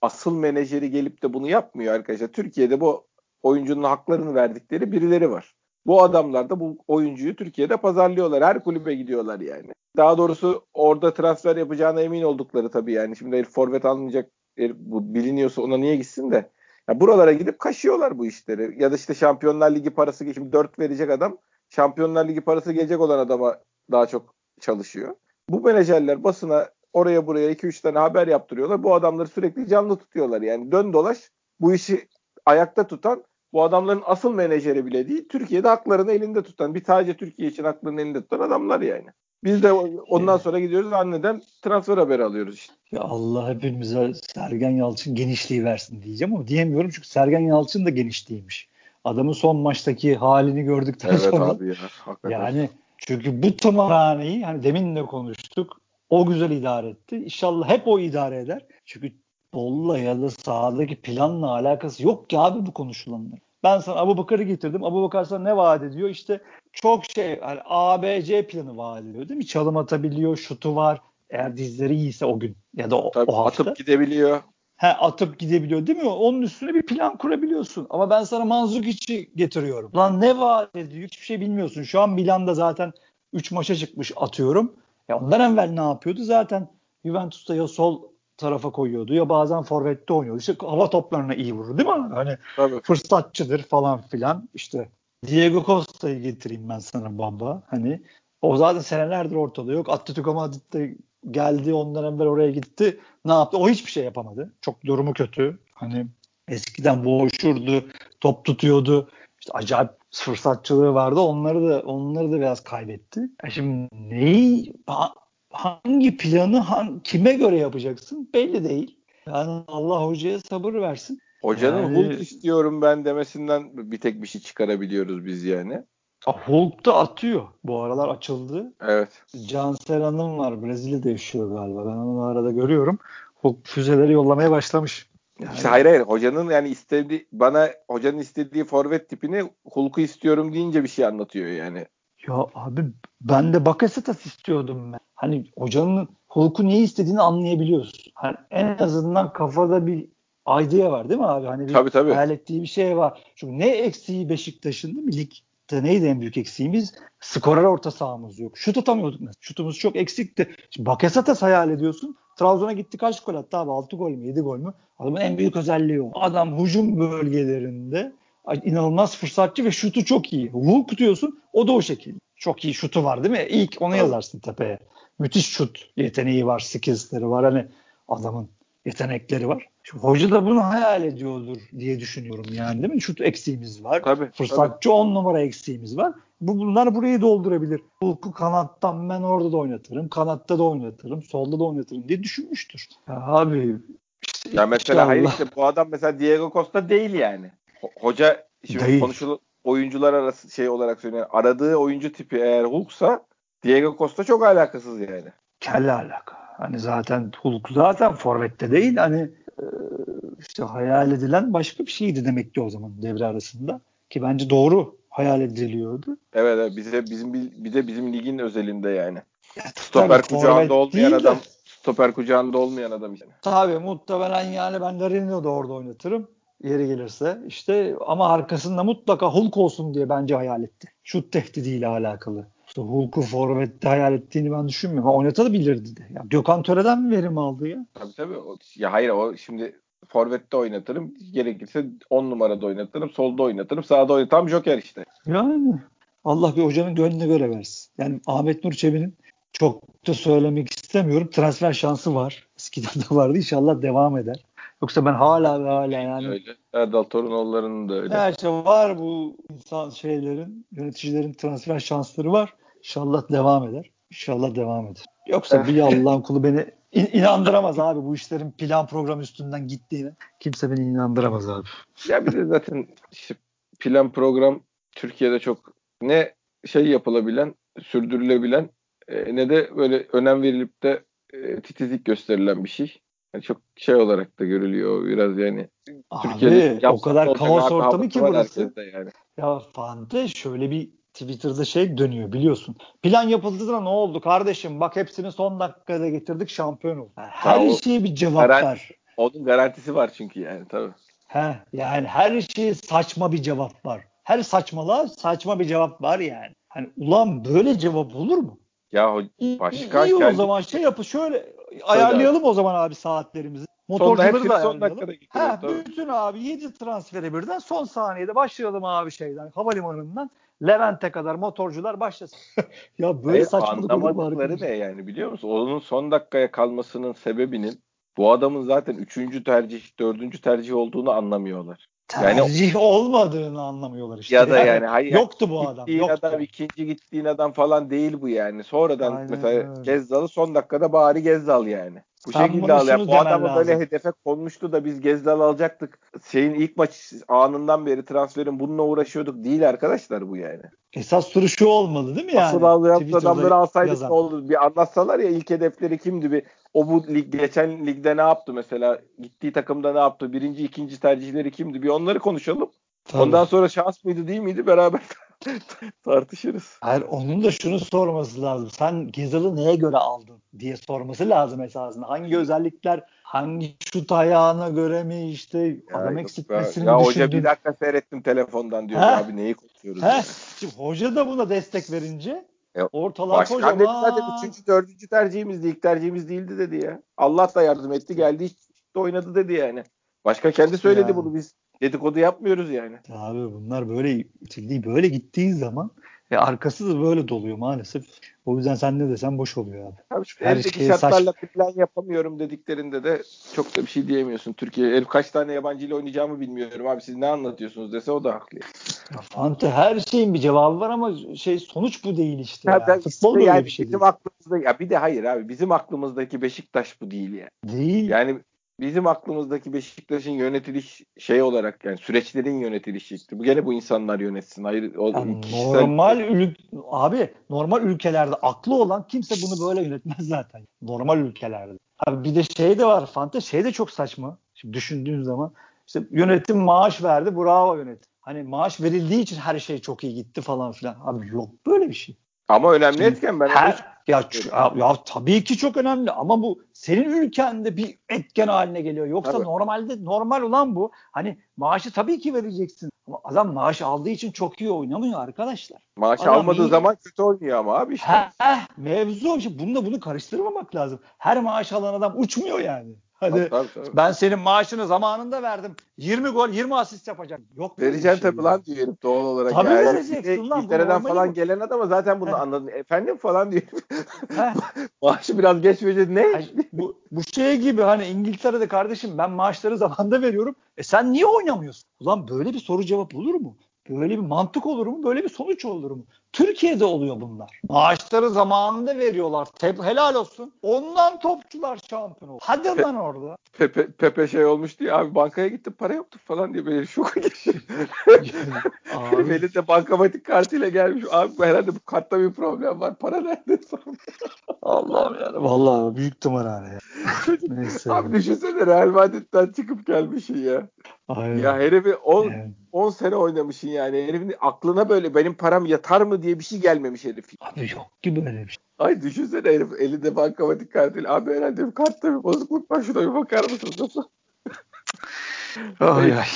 asıl menajeri gelip de bunu yapmıyor arkadaşlar. Türkiye'de bu oyuncunun haklarını verdikleri birileri var. Bu adamlar da bu oyuncuyu Türkiye'de pazarlıyorlar. Her kulübe gidiyorlar yani. Daha doğrusu orada transfer yapacağına emin oldukları tabii yani. Şimdi herif forvet almayacak herif bu biliniyorsa ona niye gitsin de. Ya buralara gidip kaşıyorlar bu işleri. Ya da işte Şampiyonlar Ligi parası şimdi 4 verecek adam Şampiyonlar Ligi parası gelecek olan adama daha çok çalışıyor. Bu menajerler basına oraya buraya 2-3 tane haber yaptırıyorlar. Bu adamları sürekli canlı tutuyorlar. Yani dön dolaş bu işi ayakta tutan bu adamların asıl menajeri bile değil. Türkiye'de haklarını elinde tutan, bir sadece Türkiye için haklarını elinde tutan adamlar yani. Biz de ondan sonra gidiyoruz anneden transfer haberi alıyoruz işte. Ya Allah hepimize Sergen Yalçın genişliği versin diyeceğim ama diyemiyorum çünkü Sergen Yalçın da genişliymiş. Adamın son maçtaki halini gördükten evet sonra. Abi ya, hakikaten. yani çünkü bu tımarhaneyi hani demin de konuştuk. O güzel idare etti. İnşallah hep o idare eder. Çünkü Bolu'la ya da sahadaki planla alakası yok ki abi bu konuşulanlar. Ben sana Abu Bakar'ı getirdim. Abu Bakar sana ne vaat ediyor? İşte çok şey yani ABC planı vaat ediyor değil mi? Çalım atabiliyor, şutu var. Eğer dizleri iyiyse o gün ya da o, Tabii, o hafta. Atıp gidebiliyor. He, atıp gidebiliyor değil mi? Onun üstüne bir plan kurabiliyorsun. Ama ben sana Manzukic'i getiriyorum. Lan ne vaat ediyor? Hiçbir şey bilmiyorsun. Şu an Milan'da zaten 3 maça çıkmış atıyorum. Ya ondan evvel ne yapıyordu? Zaten Juventus'ta ya sol tarafa koyuyordu ya bazen forvette oynuyordu. İşte hava toplarına iyi vurur değil mi? Hani Tabii. fırsatçıdır falan filan. İşte Diego Costa'yı getireyim ben sana baba. Hani o zaten senelerdir ortada yok. Atletico Madrid'de geldi ondan evvel oraya gitti. Ne yaptı? O hiçbir şey yapamadı. Çok durumu kötü. Hani eskiden boğuşurdu, top tutuyordu. İşte acayip fırsatçılığı vardı. Onları da onları da biraz kaybetti. E şimdi neyi hangi planı hangi, kime göre yapacaksın belli değil. Yani Allah hocaya sabır versin. Hocanın yani, Hulk istiyorum ben demesinden bir tek bir şey çıkarabiliyoruz biz yani. Hulk da atıyor. Bu aralar açıldı. Evet. Cansel Hanım var. Brezilya'da yaşıyor galiba. Ben onu arada görüyorum. Hulk füzeleri yollamaya başlamış. Yani. İşte hayır hayır. Hocanın yani istediği bana hocanın istediği forvet tipini Hulk'u istiyorum deyince bir şey anlatıyor yani. Ya abi ben de Bakasetas istiyordum ben. Hani hocanın Hulk'u niye istediğini anlayabiliyorsun. Hani en azından kafada bir idea var değil mi abi? Hani bir tabii, tabii. hayal ettiği bir şey var. Çünkü ne eksiği Beşiktaş'ın değil mi? Ligde neydi en büyük eksiğimiz? Skorer orta sahamız yok. Şut atamıyorduk mesela. Şutumuz çok eksikti. Şimdi Bakasetas hayal ediyorsun. Trabzon'a gitti kaç gol attı abi? 6 gol mü 7 gol mü? Adamın en büyük özelliği o. Adam hücum bölgelerinde inanılmaz fırsatçı ve şutu çok iyi. Hulk diyorsun o da o şekilde. Çok iyi şutu var değil mi? İlk onu yazarsın tepeye. Müthiş şut yeteneği var, skillsleri var. Hani adamın yetenekleri var. Şimdi hoca da bunu hayal ediyordur diye düşünüyorum yani değil mi? Şut eksiğimiz var. Tabii, Fırsatçı 10 numara eksiğimiz var. Bu bunlar burayı doldurabilir. Hulk'u kanattan ben orada da oynatırım. Kanatta da oynatırım. Solda da oynatırım diye düşünmüştür. Ya abi işte ya mesela hayır işte bu adam mesela Diego Costa değil yani. Hoca şimdi değil. konuşulu oyuncular arası şey olarak söylüyor. Aradığı oyuncu tipi eğer Hulk'sa Diego Costa çok alakasız yani. Kelle alaka. Hani zaten Hulk zaten forvette değil. Hani e, işte hayal edilen başka bir şeydi demek ki o zaman devre arasında. Ki bence doğru hayal ediliyordu. Evet, evet bize bizim bir de bizim ligin özelinde yani. Ya, Stoper kucağında olmayan adam stoper kucağında olmayan adam işte. Tabii muhtemelen yani ben Larin'i de orada oynatırım yeri gelirse. İşte ama arkasında mutlaka Hulk olsun diye bence hayal etti. Şut tehdidiyle alakalı. İşte Hulk'u forvette hayal ettiğini ben düşünmüyorum. Oynatabilirdi de. Ya Gökhan Töre'den mi verim aldı ya? Tabii tabii. O, ya hayır o şimdi forvette oynatırım. Gerekirse 10 numarada oynatırım. Solda oynatırım. Sağda oynatırım. Tam Joker işte. Yani Allah bir hocanın gönlüne göre versin. Yani Ahmet Nur Çebi'nin çok da söylemek istemiyorum. Transfer şansı var. Eskiden de vardı. İnşallah devam eder. Yoksa ben hala ve hala yani. Öyle. Erdal Torunoğulları'nın da öyle. Her şey var bu insan şeylerin, yöneticilerin transfer şansları var. İnşallah devam eder. İnşallah devam eder. Yoksa bir Allah'ın kulu beni in- inandıramaz abi bu işlerin plan program üstünden gittiğini. Kimse beni inandıramaz abi. Ya bir de zaten işte plan program Türkiye'de çok ne şey yapılabilen, sürdürülebilen e, ne de böyle önem verilip de e, titizlik gösterilen bir şey. Yani çok şey olarak da görülüyor biraz yani. Abi Türkiye'de o kadar kaos ortamı ki burası. Yani. Ya Fante şöyle bir Twitter'da şey dönüyor biliyorsun. Plan yapıldığında ne oldu kardeşim? Bak hepsini son dakikada getirdik şampiyon oldu. Her o- şeye bir cevap Garan- ver. Onun garantisi var çünkü yani tabii. He, yani her şeye saçma bir cevap var. Her saçmalığa saçma bir cevap var yani. Hani ulan böyle cevap olur mu? Ya ho- İyi, iyi o zaman şey yapı şöyle ayarlayalım o zaman abi saatlerimizi. Motorcuları da son ayarlayalım. Ha, bütün abi 7 transferi birden son saniyede başlayalım abi şeyden havalimanından Levent'e kadar motorcular başlasın. ya böyle Hayır, saçmalık olur mu anlamadıkları ne yani biliyor musun? Onun son dakikaya kalmasının sebebinin bu adamın zaten üçüncü tercih, dördüncü tercih olduğunu anlamıyorlar. Yani- Tercih olmadığını anlamıyorlar işte. Ya da yani hayır, yoktu bu adam. Gittiğin Yoktu. adam ikinci gittiğin adam falan değil bu yani. Sonradan Aynen mesela öyle. Gezzal'ı son dakikada bari Gezzal yani. Bu Sen şekilde al. Şunu bu adamı böyle lazım. hedefe konmuştu da biz Gezzal'ı alacaktık. Şeyin ilk maç anından beri transferin bununla uğraşıyorduk değil arkadaşlar bu yani. Esas soru şu olmalı değil mi yani? Asıl Twitter'da adamları alsaydık yazan. ne olur? Bir anlatsalar ya ilk hedefleri kimdi? Bir, o bu lig, geçen ligde ne yaptı mesela? Gittiği takımda ne yaptı? Birinci, ikinci tercihleri kimdi? Bir onları konuşalım. Tabii. Ondan sonra şans mıydı değil miydi beraber tartışırız. Hayır onun da şunu sorması lazım. Sen Gezal'ı neye göre aldın diye sorması lazım esasında. Hangi özellikler hangi şut ayağına göre mi işte adam yok eksiltmesini ya, ya hoca bir dakika seyrettim telefondan diyor abi neyi konuşuyoruz? He? ya? Şimdi hoca da buna destek verince E, ortalar Başkan dedi kocaman. zaten üçüncü, dördüncü tercihimizdi. ilk tercihimiz değildi dedi ya. Allah da yardım etti geldi işte oynadı dedi yani. Başkan kendi söyledi Yani. bunu biz dedikodu yapmıyoruz yani. Abi bunlar böyle böyle gittiği zaman e, arkası da böyle doluyor maalesef. O yüzden sen ne desen boş oluyor abi. Abi şu Her eldeki şeye şartlarla plan yapamıyorum dediklerinde de çok da bir şey diyemiyorsun. Türkiye herif kaç tane yabancı ile oynayacağımı bilmiyorum abi siz ne anlatıyorsunuz dese o da haklı. Ya Fante her şeyin bir cevabı var ama şey sonuç bu değil işte. Ya ya. Futbol işte yani bir şey bizim değil. aklımızda ya bir de hayır abi bizim aklımızdaki Beşiktaş bu değil ya. Değil. Yani bizim aklımızdaki Beşiktaş'ın yönetiliş şey olarak yani süreçlerin yönetiliş şekli. Bu gene bu insanlar yönetsin. Hayır o Yani kişisel- normal ül abi normal ülkelerde aklı olan kimse bunu böyle yönetmez zaten. Normal ülkelerde. Abi bir de şey de var Fante şey de çok saçma. Şimdi düşündüğün zaman işte yönetim maaş verdi bravo yönetim. Hani maaş verildiği için her şey çok iyi gitti falan filan. Abi yok böyle bir şey. Ama önemli etken ben Her, ya, ya, tabii ki çok önemli ama bu senin ülkende bir etken haline geliyor. Yoksa Tabii. normalde normal olan bu. Hani maaşı tabii ki vereceksin. Ama adam maaş aldığı için çok iyi oynamıyor arkadaşlar. maaş Adam almadığı iyi- zaman kötü oynuyor ama abi işte. Heh, heh, mevzu o. Bununla bunu karıştırmamak lazım. Her maaş alan adam uçmuyor yani. Hadi Tabii, tabii, ben senin maaşını zamanında verdim. 20 gol 20 asist yapacak. Yok Vereceksin şey tabii lan diyor herif doğal olarak. Tabii Yani vereceksin lan, İngiltere'den falan bu. gelen adama zaten bunu Heh. anladın. Efendim falan diyor. Maaşı biraz geç verecek. Ne? Ay, bu, bu şey gibi hani İngiltere'de kardeşim ben maaşları zamanında veriyorum. E sen niye oynamıyorsun? Ulan böyle bir soru cevap olur mu? Böyle bir mantık olur mu? Böyle bir sonuç olur mu? Türkiye'de oluyor bunlar. Maaşları zamanında veriyorlar. Teb helal olsun. Ondan topçular şampiyon oldu. Hadi lan orada. Pepe, Pepe şey olmuş diye abi bankaya gittim para yoktu falan diye böyle şoka geçiyor. Abi, Elinde bankamatik kartıyla gelmiş. Abi herhalde bu kartta bir problem var. Para nerede? Allah'ım yani. Vallahi büyük tımarhane ya. Neyse. abi düşünsene Real Madrid'den çıkıp gelmişsin ya. Aynen. Ya herifi 10 Yani. 10 sene oynamışsın yani. Herifin aklına böyle benim param yatar mı diye bir şey gelmemiş herif. Abi yok ki böyle bir şey. Ay düşünsene herif elinde bankamatik kartıyla. Abi herhalde bir kartta bir bozukluk var şuna bir bakar mısınız nasıl? Ay, ay.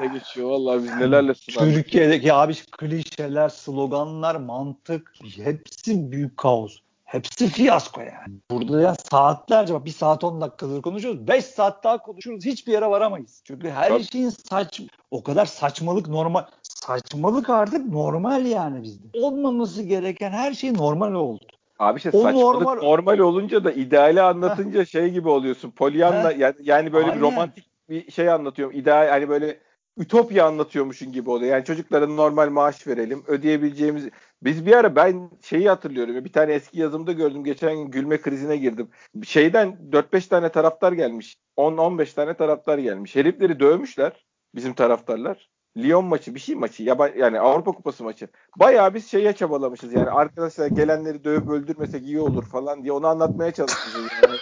Ne geçiyor vallahi biz nelerle sınandık. Türkiye'deki abi klişeler, sloganlar, mantık hepsi büyük kaos. Hepsi fiyasko yani. Burada ya saatlerce bak bir saat 10 dakikadır konuşuyoruz. 5 saat daha konuşuruz. Hiçbir yere varamayız. Çünkü her Tabii. şeyin saç o kadar saçmalık normal saçmalık artık normal yani bizde. Olmaması gereken her şey normal oldu. Abi işte o saçmalık normal... normal olunca da ideali anlatınca şey gibi oluyorsun. Polyanla yani, yani böyle Aynen. bir romantik bir şey anlatıyorum. İdeal hani böyle ütopya anlatıyormuşun gibi oluyor. Yani çocuklara normal maaş verelim. Ödeyebileceğimiz biz bir ara ben şeyi hatırlıyorum. Bir tane eski yazımda gördüm. Geçen gün gülme krizine girdim. Şeyden 4-5 tane taraftar gelmiş. 10-15 tane taraftar gelmiş. Herifleri dövmüşler bizim taraftarlar. Lyon maçı bir şey maçı ya yani Avrupa Kupası maçı. Bayağı biz şeye çabalamışız yani arkadaşlar gelenleri dövüp öldürmesek iyi olur falan diye onu anlatmaya çalışmışız. Yani.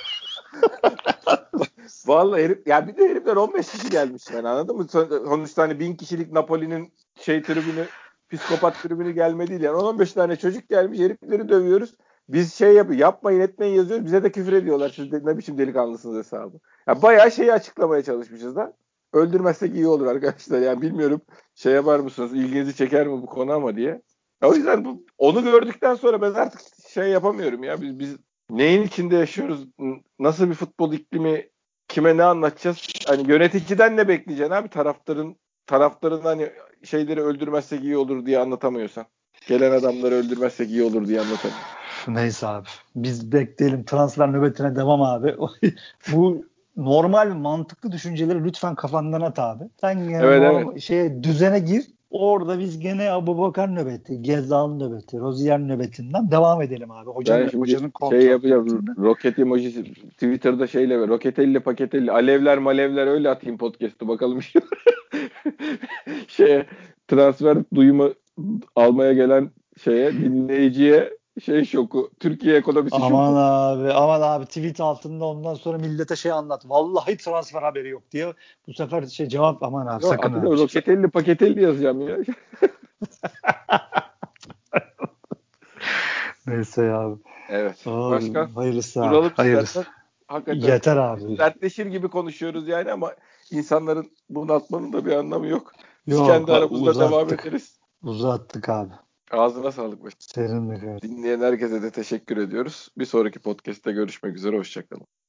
Vallahi herif ya bir de herifler 15 kişi gelmiş yani anladın mı? Sonuçta hani bin kişilik Napoli'nin şey tribünü psikopat tribünü gelmedi yani 15 tane çocuk gelmiş herifleri dövüyoruz. Biz şey yapıyor yapmayın etmeyin yazıyoruz bize de küfür ediyorlar siz de ne biçim delikanlısınız hesabı. Ya bayağı şeyi açıklamaya çalışmışız da. Öldürmezsek iyi olur arkadaşlar. Yani bilmiyorum şey yapar mısınız ilginizi çeker mi bu konu ama diye. O yüzden bu, onu gördükten sonra ben artık şey yapamıyorum ya. Biz, biz neyin içinde yaşıyoruz? Nasıl bir futbol iklimi kime ne anlatacağız? Hani yöneticiden ne bekleyeceksin abi? Taraftarın taraftarın hani şeyleri öldürmezsek iyi olur diye anlatamıyorsan. Gelen adamları öldürmezsek iyi olur diye anlatamıyorsun. Neyse abi. Biz bekleyelim. Transfer nöbetine devam abi. Bu normal mantıklı düşünceleri lütfen kafandan at abi. Sen yani evet, evet. şeye düzene gir. Orada biz gene Abu Bakar nöbeti, Gezal nöbeti, Rozier nöbetinden devam edelim abi. Hocanın, ben şimdi hocanın şey yapacağım. Roket emojisi Twitter'da şeyle ver. Roketelli paketelli. Alevler malevler öyle atayım podcast'ı bakalım. şeye transfer duyumu almaya gelen şeye dinleyiciye şey şoku. Türkiye ekonomisi aman şoku. Aman abi aman abi tweet altında ondan sonra millete şey anlat. Vallahi transfer haberi yok diye. Bu sefer şey cevap aman abi yok, sakın. Abi. Roketelli paketelli yazacağım ya. Neyse ya abi. Evet. Abi, Başka? Hayırlısı abi. Duralım hayırlısı. Hakikaten. Yeter abi. Dertleşir gibi konuşuyoruz yani ama insanların bunaltmanın da bir anlamı yok. Biz yok, kendi aramızda uzattık. devam ederiz. Uzattık abi. Ağzına sağlık. Serinlik. Dinleyen herkese de teşekkür ediyoruz. Bir sonraki podcast'te görüşmek üzere. Hoşçakalın.